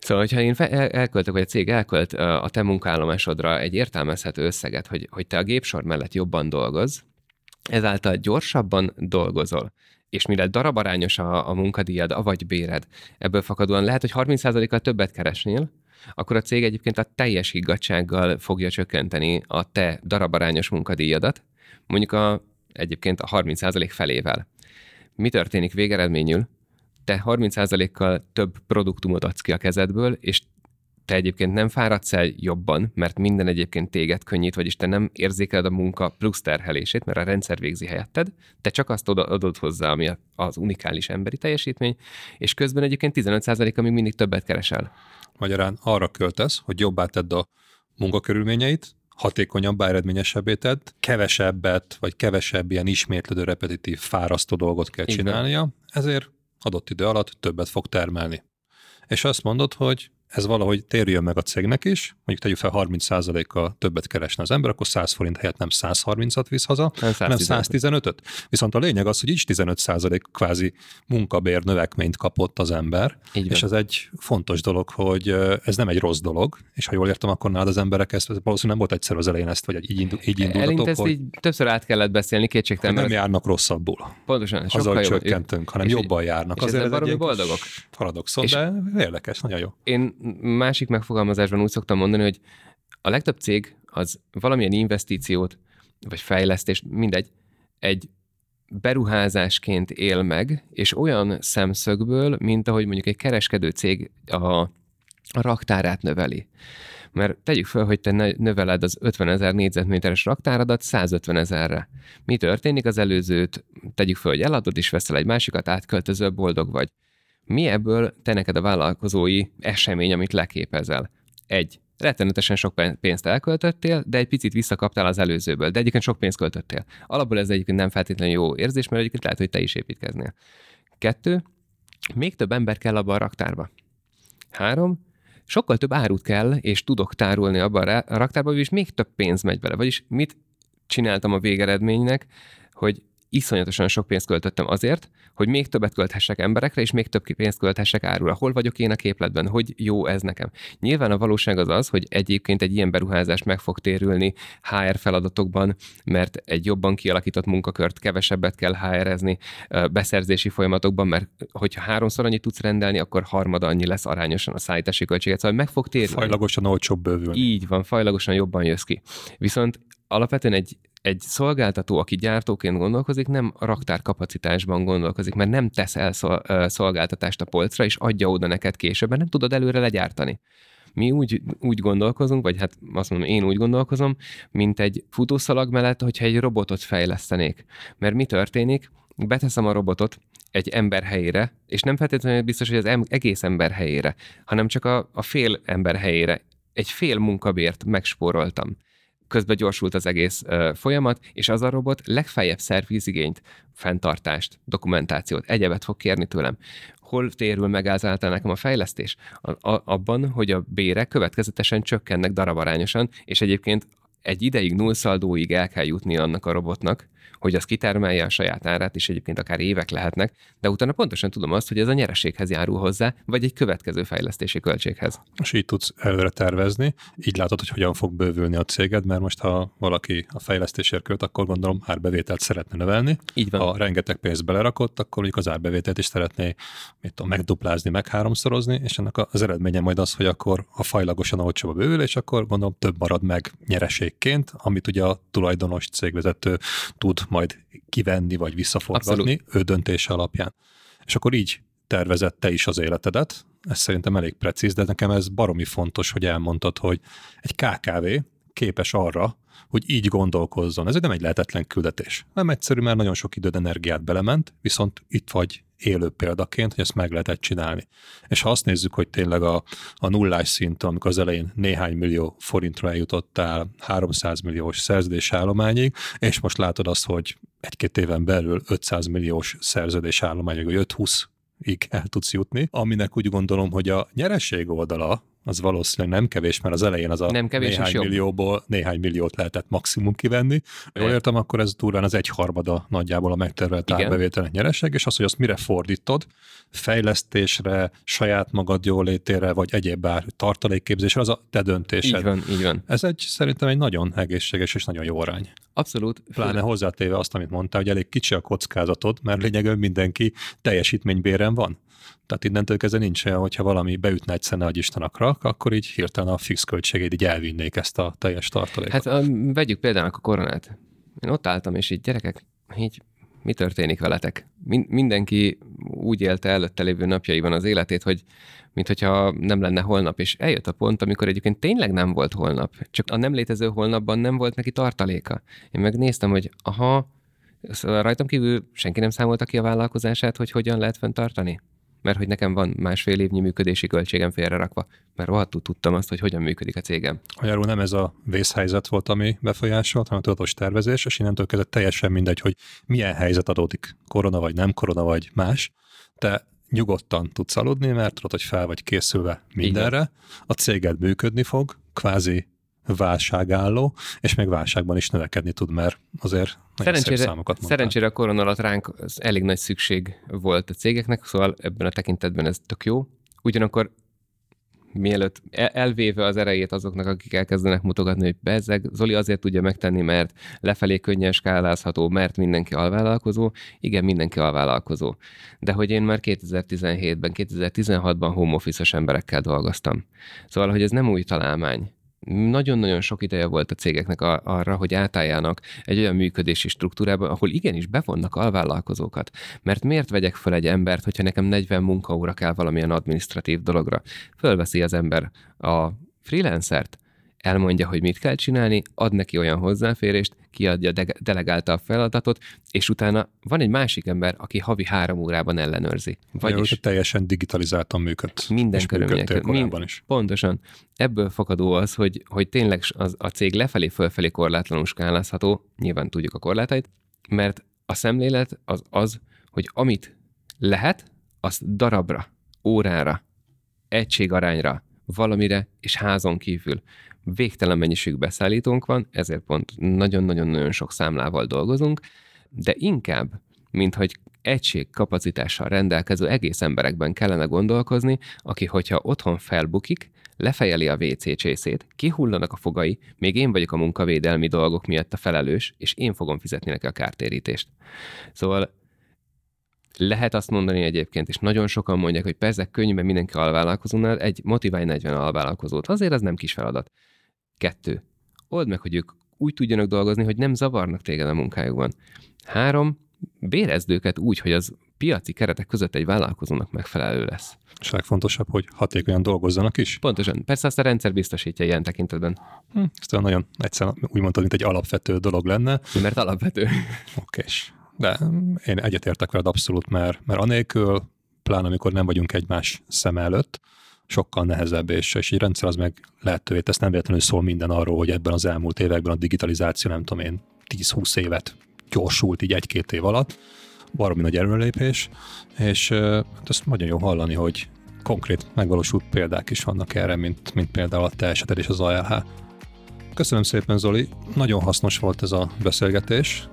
Szóval, hogyha én elköltök, vagy a cég elkölt a te munkállomásodra egy értelmezhető összeget, hogy, hogy te a gépsor mellett jobban dolgoz, ezáltal gyorsabban dolgozol, és mire darabarányos a, a munkadíjad, avagy béred, ebből fakadóan lehet, hogy 30%-kal többet keresnél, akkor a cég egyébként a teljes higgadsággal fogja csökkenteni a te darabarányos munkadíjadat, mondjuk a, egyébként a 30% felével. Mi történik végeredményül? Te 30%-kal több produktumot adsz ki a kezedből, és te egyébként nem fáradsz el jobban, mert minden egyébként téged könnyít, vagyis te nem érzékeled a munka plusz terhelését, mert a rendszer végzi helyetted, te csak azt adod hozzá, ami az unikális emberi teljesítmény, és közben egyébként 15%-a még mindig többet keresel. Magyarán arra költesz, hogy jobbá tedd a munkakörülményeit, hatékonyabbá, eredményesebbé tedd, kevesebbet, vagy kevesebb ilyen ismétlődő, repetitív, fárasztó dolgot kell csinálnia, ezért adott idő alatt többet fog termelni. És azt mondod, hogy ez valahogy térjön meg a cégnek is, mondjuk tegyük fel 30%-kal többet keresne az ember, akkor 100 forint helyett nem 130-at visz haza, nem hanem 115-öt. Viszont a lényeg az, hogy így 15% kvázi munkabér növekményt kapott az ember, így és ez egy fontos dolog, hogy ez nem egy rossz dolog, és ha jól értem, akkor nálad az emberek ezt valószínűleg nem volt egyszer az elején ezt, vagy így, indul, így indultatok, ezt hogy így többször át kellett beszélni kétségtelen. Nem járnak rosszabbul. Pontosan, sokkal Azzal csökkentünk, hanem jobban járnak. És Azért ez egy boldogok. Paradoxon, de érdekes, nagyon jó. Én másik megfogalmazásban úgy szoktam mondani, hogy a legtöbb cég az valamilyen investíciót, vagy fejlesztést, mindegy, egy beruházásként él meg, és olyan szemszögből, mint ahogy mondjuk egy kereskedő cég a, a raktárát növeli. Mert tegyük fel, hogy te növeled az 50 ezer négyzetméteres raktáradat 150 ezerre. Mi történik az előzőt? Tegyük fel, hogy eladod, és veszel egy másikat, átköltözöl, boldog vagy. Mi ebből te neked a vállalkozói esemény, amit leképezel? Egy, rettenetesen sok pénzt elköltöttél, de egy picit visszakaptál az előzőből, de egyébként sok pénzt költöttél. Alapból ez egyébként nem feltétlenül jó érzés, mert egyébként lehet, hogy te is építkeznél. Kettő, még több ember kell abba a raktárba. Három, sokkal több árut kell, és tudok tárolni abban a raktárba, és még több pénz megy bele. Vagyis mit csináltam a végeredménynek, hogy iszonyatosan sok pénzt költöttem azért, hogy még többet költhessek emberekre, és még több pénzt költhessek árulra. Hol vagyok én a képletben? Hogy jó ez nekem? Nyilván a valóság az az, hogy egyébként egy ilyen beruházás meg fog térülni HR feladatokban, mert egy jobban kialakított munkakört kevesebbet kell HR-ezni beszerzési folyamatokban, mert hogyha háromszor annyit tudsz rendelni, akkor harmada annyi lesz arányosan a szállítási költséget. Szóval meg fog térni. Fajlagosan olcsóbb bővülni. Így van, fajlagosan jobban jössz ki. Viszont alapvetően egy egy szolgáltató, aki gyártóként gondolkozik, nem raktárkapacitásban gondolkozik, mert nem tesz el szolgáltatást a polcra, és adja oda neked később, mert nem tudod előre legyártani. Mi úgy, úgy gondolkozunk, vagy hát azt mondom, én úgy gondolkozom, mint egy futószalag mellett, hogyha egy robotot fejlesztenék. Mert mi történik? Beteszem a robotot egy ember helyére, és nem feltétlenül biztos, hogy az egész ember helyére, hanem csak a, a fél ember helyére. Egy fél munkabért megspóroltam közben gyorsult az egész uh, folyamat, és az a robot legfeljebb szervizigényt, fenntartást, dokumentációt, egyebet fog kérni tőlem. Hol térül meg általában nekem a fejlesztés? A, a, abban, hogy a bérek következetesen csökkennek darabarányosan, és egyébként egy ideig nullszaldóig el kell jutni annak a robotnak, hogy az kitermelje a saját árát, és egyébként akár évek lehetnek, de utána pontosan tudom azt, hogy ez a nyereséghez járul hozzá, vagy egy következő fejlesztési költséghez. És így tudsz előre tervezni, így látod, hogy hogyan fog bővülni a céged, mert most ha valaki a fejlesztésért költ, akkor gondolom árbevételt szeretne növelni. Így van. Ha rengeteg pénzt belerakott, akkor mondjuk az árbevételt is szeretné mit tudom, megduplázni, meg háromszorozni, és ennek az eredménye majd az, hogy akkor a fajlagosan olcsóbb a bővül, és akkor gondolom több marad meg nyereségként, amit ugye a tulajdonos cégvezető tud majd kivenni vagy visszaforgatni Abszolút. ő döntése alapján. És akkor így tervezett te is az életedet, ez szerintem elég precíz, de nekem ez baromi fontos, hogy elmondtad, hogy egy KKV képes arra, hogy így gondolkozzon. Ez nem egy lehetetlen küldetés. Nem egyszerű, mert nagyon sok időd, energiát belement, viszont itt vagy élő példaként, hogy ezt meg lehetett csinálni. És ha azt nézzük, hogy tényleg a, a nullás szint, amikor az elején néhány millió forintra eljutottál 300 milliós szerződésállományig, és most látod azt, hogy egy-két éven belül 500 milliós szerződésállományig, vagy 5-20 ig el tudsz jutni, aminek úgy gondolom, hogy a nyereség oldala az valószínűleg nem kevés, mert az elején az a nem kevés, néhány millióból néhány milliót lehetett maximum kivenni. Jól értem, akkor ez durván az egyharmada nagyjából a megtervelt árbevételek nyereség, és az, hogy azt mire fordítod, fejlesztésre, saját magad jólétére, vagy egyéb bár tartalékképzésre, az a te döntésed. Így van, így van. Ez egy szerintem egy nagyon egészséges és nagyon jó arány. Abszolút. Pláne hozzátéve azt, amit mondtál, hogy elég kicsi a kockázatod, mert lényegében mindenki teljesítménybéren van. Tehát innentől kezdve nincs olyan, hogyha valami beütne egy szene, hogy Isten akrak, akkor így hirtelen a fix költségét így elvinnék ezt a teljes tartalékot. Hát a, vegyük például a koronát. Én ott álltam, és így gyerekek, így mi történik veletek? Min- mindenki úgy élte előtte lévő napjaiban az életét, hogy mintha nem lenne holnap, és eljött a pont, amikor egyébként tényleg nem volt holnap, csak a nem létező holnapban nem volt neki tartaléka. Én megnéztem, hogy aha, szóval rajtam kívül senki nem számolta ki a vállalkozását, hogy hogyan lehet fenntartani mert hogy nekem van másfél évnyi működési költségem félrerakva, mert rohadtul tudtam azt, hogy hogyan működik a cégem. Magyarul nem ez a vészhelyzet volt, ami befolyásolt, hanem a tudatos tervezés, és innentől kezdve teljesen mindegy, hogy milyen helyzet adódik, korona vagy nem korona vagy más. Te nyugodtan tudsz aludni, mert tudod, hogy fel vagy készülve mindenre, a céged működni fog, kvázi válságálló, és még válságban is növekedni tud, mert azért szerencsére, számokat mondtál. Szerencsére a korona alatt ránk elég nagy szükség volt a cégeknek, szóval ebben a tekintetben ez tök jó. Ugyanakkor mielőtt elvéve az erejét azoknak, akik elkezdenek mutogatni, hogy bezzeg, Zoli azért tudja megtenni, mert lefelé könnyen skálázható, mert mindenki alvállalkozó. Igen, mindenki alvállalkozó. De hogy én már 2017-ben, 2016-ban home office emberekkel dolgoztam. Szóval, hogy ez nem új találmány nagyon-nagyon sok ideje volt a cégeknek arra, hogy átálljanak egy olyan működési struktúrába, ahol igenis bevonnak alvállalkozókat. Mert miért vegyek fel egy embert, hogyha nekem 40 munkaóra kell valamilyen administratív dologra? Fölveszi az ember a freelancert, elmondja, hogy mit kell csinálni, ad neki olyan hozzáférést, kiadja, de- delegálta a feladatot, és utána van egy másik ember, aki havi három órában ellenőrzi. Vagyis Jó, teljesen digitalizáltan működ. Minden körülmények. Mind, is. Pontosan. Ebből fakadó az, hogy, hogy tényleg az, a cég lefelé-fölfelé korlátlanul skálázható, nyilván tudjuk a korlátait, mert a szemlélet az az, hogy amit lehet, azt darabra, órára, egységarányra, valamire és házon kívül végtelen mennyiségű beszállítónk van, ezért pont nagyon-nagyon-nagyon sok számlával dolgozunk, de inkább, mint hogy egység kapacitással rendelkező egész emberekben kellene gondolkozni, aki, hogyha otthon felbukik, lefejeli a WC csészét, kihullanak a fogai, még én vagyok a munkavédelmi dolgok miatt a felelős, és én fogom fizetni neki a kártérítést. Szóval lehet azt mondani egyébként, és nagyon sokan mondják, hogy persze könnyűben mindenki alvállalkozónál, egy motiválj 40 alvállalkozót. Azért az nem kis feladat. Kettő. Old meg, hogy ők úgy tudjanak dolgozni, hogy nem zavarnak téged a munkájukban. Három. Bérezd őket úgy, hogy az piaci keretek között egy vállalkozónak megfelelő lesz. És legfontosabb, hogy hatékonyan dolgozzanak is. Pontosan. Persze azt a rendszer biztosítja ilyen tekintetben. Hm, ez nagyon egyszerűen úgy mondtad, mint egy alapvető dolog lenne. Mert alapvető. Oké. De én egyetértek veled abszolút, mert, mert anélkül, pláne amikor nem vagyunk egymás szem előtt, sokkal nehezebb, és, és egy rendszer az meg lehetővé tesz. Nem véletlenül szól minden arról, hogy ebben az elmúlt években a digitalizáció, nem tudom én, 10-20 évet gyorsult így egy-két év alatt. Baromi nagy erőlépés, és hát ezt nagyon jó hallani, hogy konkrét megvalósult példák is vannak erre, mint, mint például a te eseted és az ALH. Köszönöm szépen, Zoli, nagyon hasznos volt ez a beszélgetés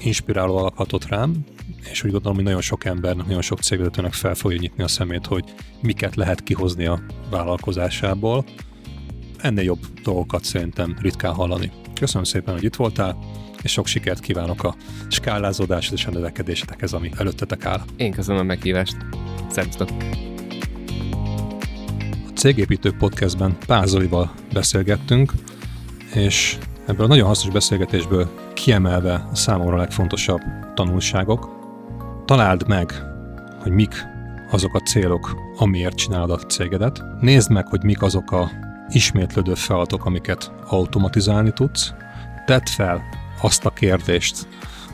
inspiráló alaphatott rám, és úgy gondolom, hogy nagyon sok embernek, nagyon sok cégvezetőnek fel fogja nyitni a szemét, hogy miket lehet kihozni a vállalkozásából. Ennél jobb dolgokat szerintem ritkán hallani. Köszönöm szépen, hogy itt voltál, és sok sikert kívánok a skálázódás és a növekedésetekhez, ami előttetek áll. Én köszönöm a meghívást. Szervusztok! A Cégépítő Podcastben Pázolival beszélgettünk, és ebből a nagyon hasznos beszélgetésből kiemelve a számomra legfontosabb tanulságok, találd meg, hogy mik azok a célok, amiért csinálod a cégedet. Nézd meg, hogy mik azok a ismétlődő feladatok, amiket automatizálni tudsz. Tedd fel azt a kérdést,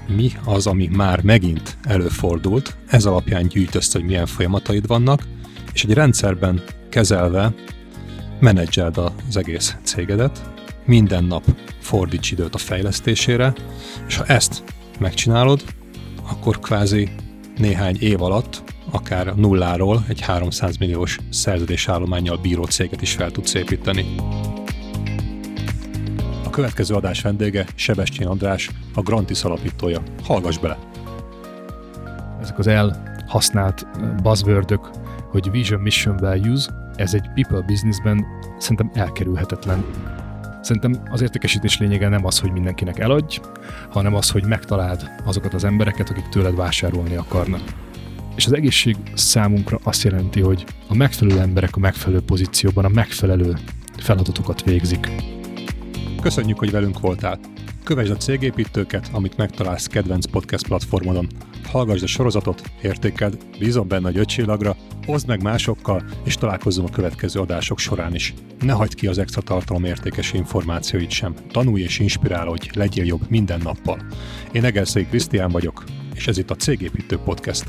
mi az, ami már megint előfordult, ez alapján gyűjtözt, hogy milyen folyamataid vannak, és egy rendszerben kezelve menedzseld az egész cégedet, minden nap fordíts időt a fejlesztésére, és ha ezt megcsinálod, akkor kvázi néhány év alatt akár nulláról egy 300 milliós szerződésállományjal bíró céget is fel tudsz építeni. A következő adás vendége Sebestyén András, a Grantis alapítója. Hallgass bele! Ezek az elhasznált buzzwordök, hogy vision, mission, values, ez egy people businessben szerintem elkerülhetetlen. Szerintem az értékesítés lényege nem az, hogy mindenkinek eladj, hanem az, hogy megtaláld azokat az embereket, akik tőled vásárolni akarnak. És az egészség számunkra azt jelenti, hogy a megfelelő emberek a megfelelő pozícióban a megfelelő feladatokat végzik. Köszönjük, hogy velünk voltál! Kövesd a cégépítőket, amit megtalálsz kedvenc podcast platformodon. Hallgassd a sorozatot, értékeld, bízom benne a ötcsillagra, oszd meg másokkal, és találkozzunk a következő adások során is. Ne hagyd ki az extra tartalom értékes információit sem. Tanulj és inspirálj, hogy legyél jobb minden nappal. Én Egerszegi Krisztián vagyok, és ez itt a Cégépítő Podcast.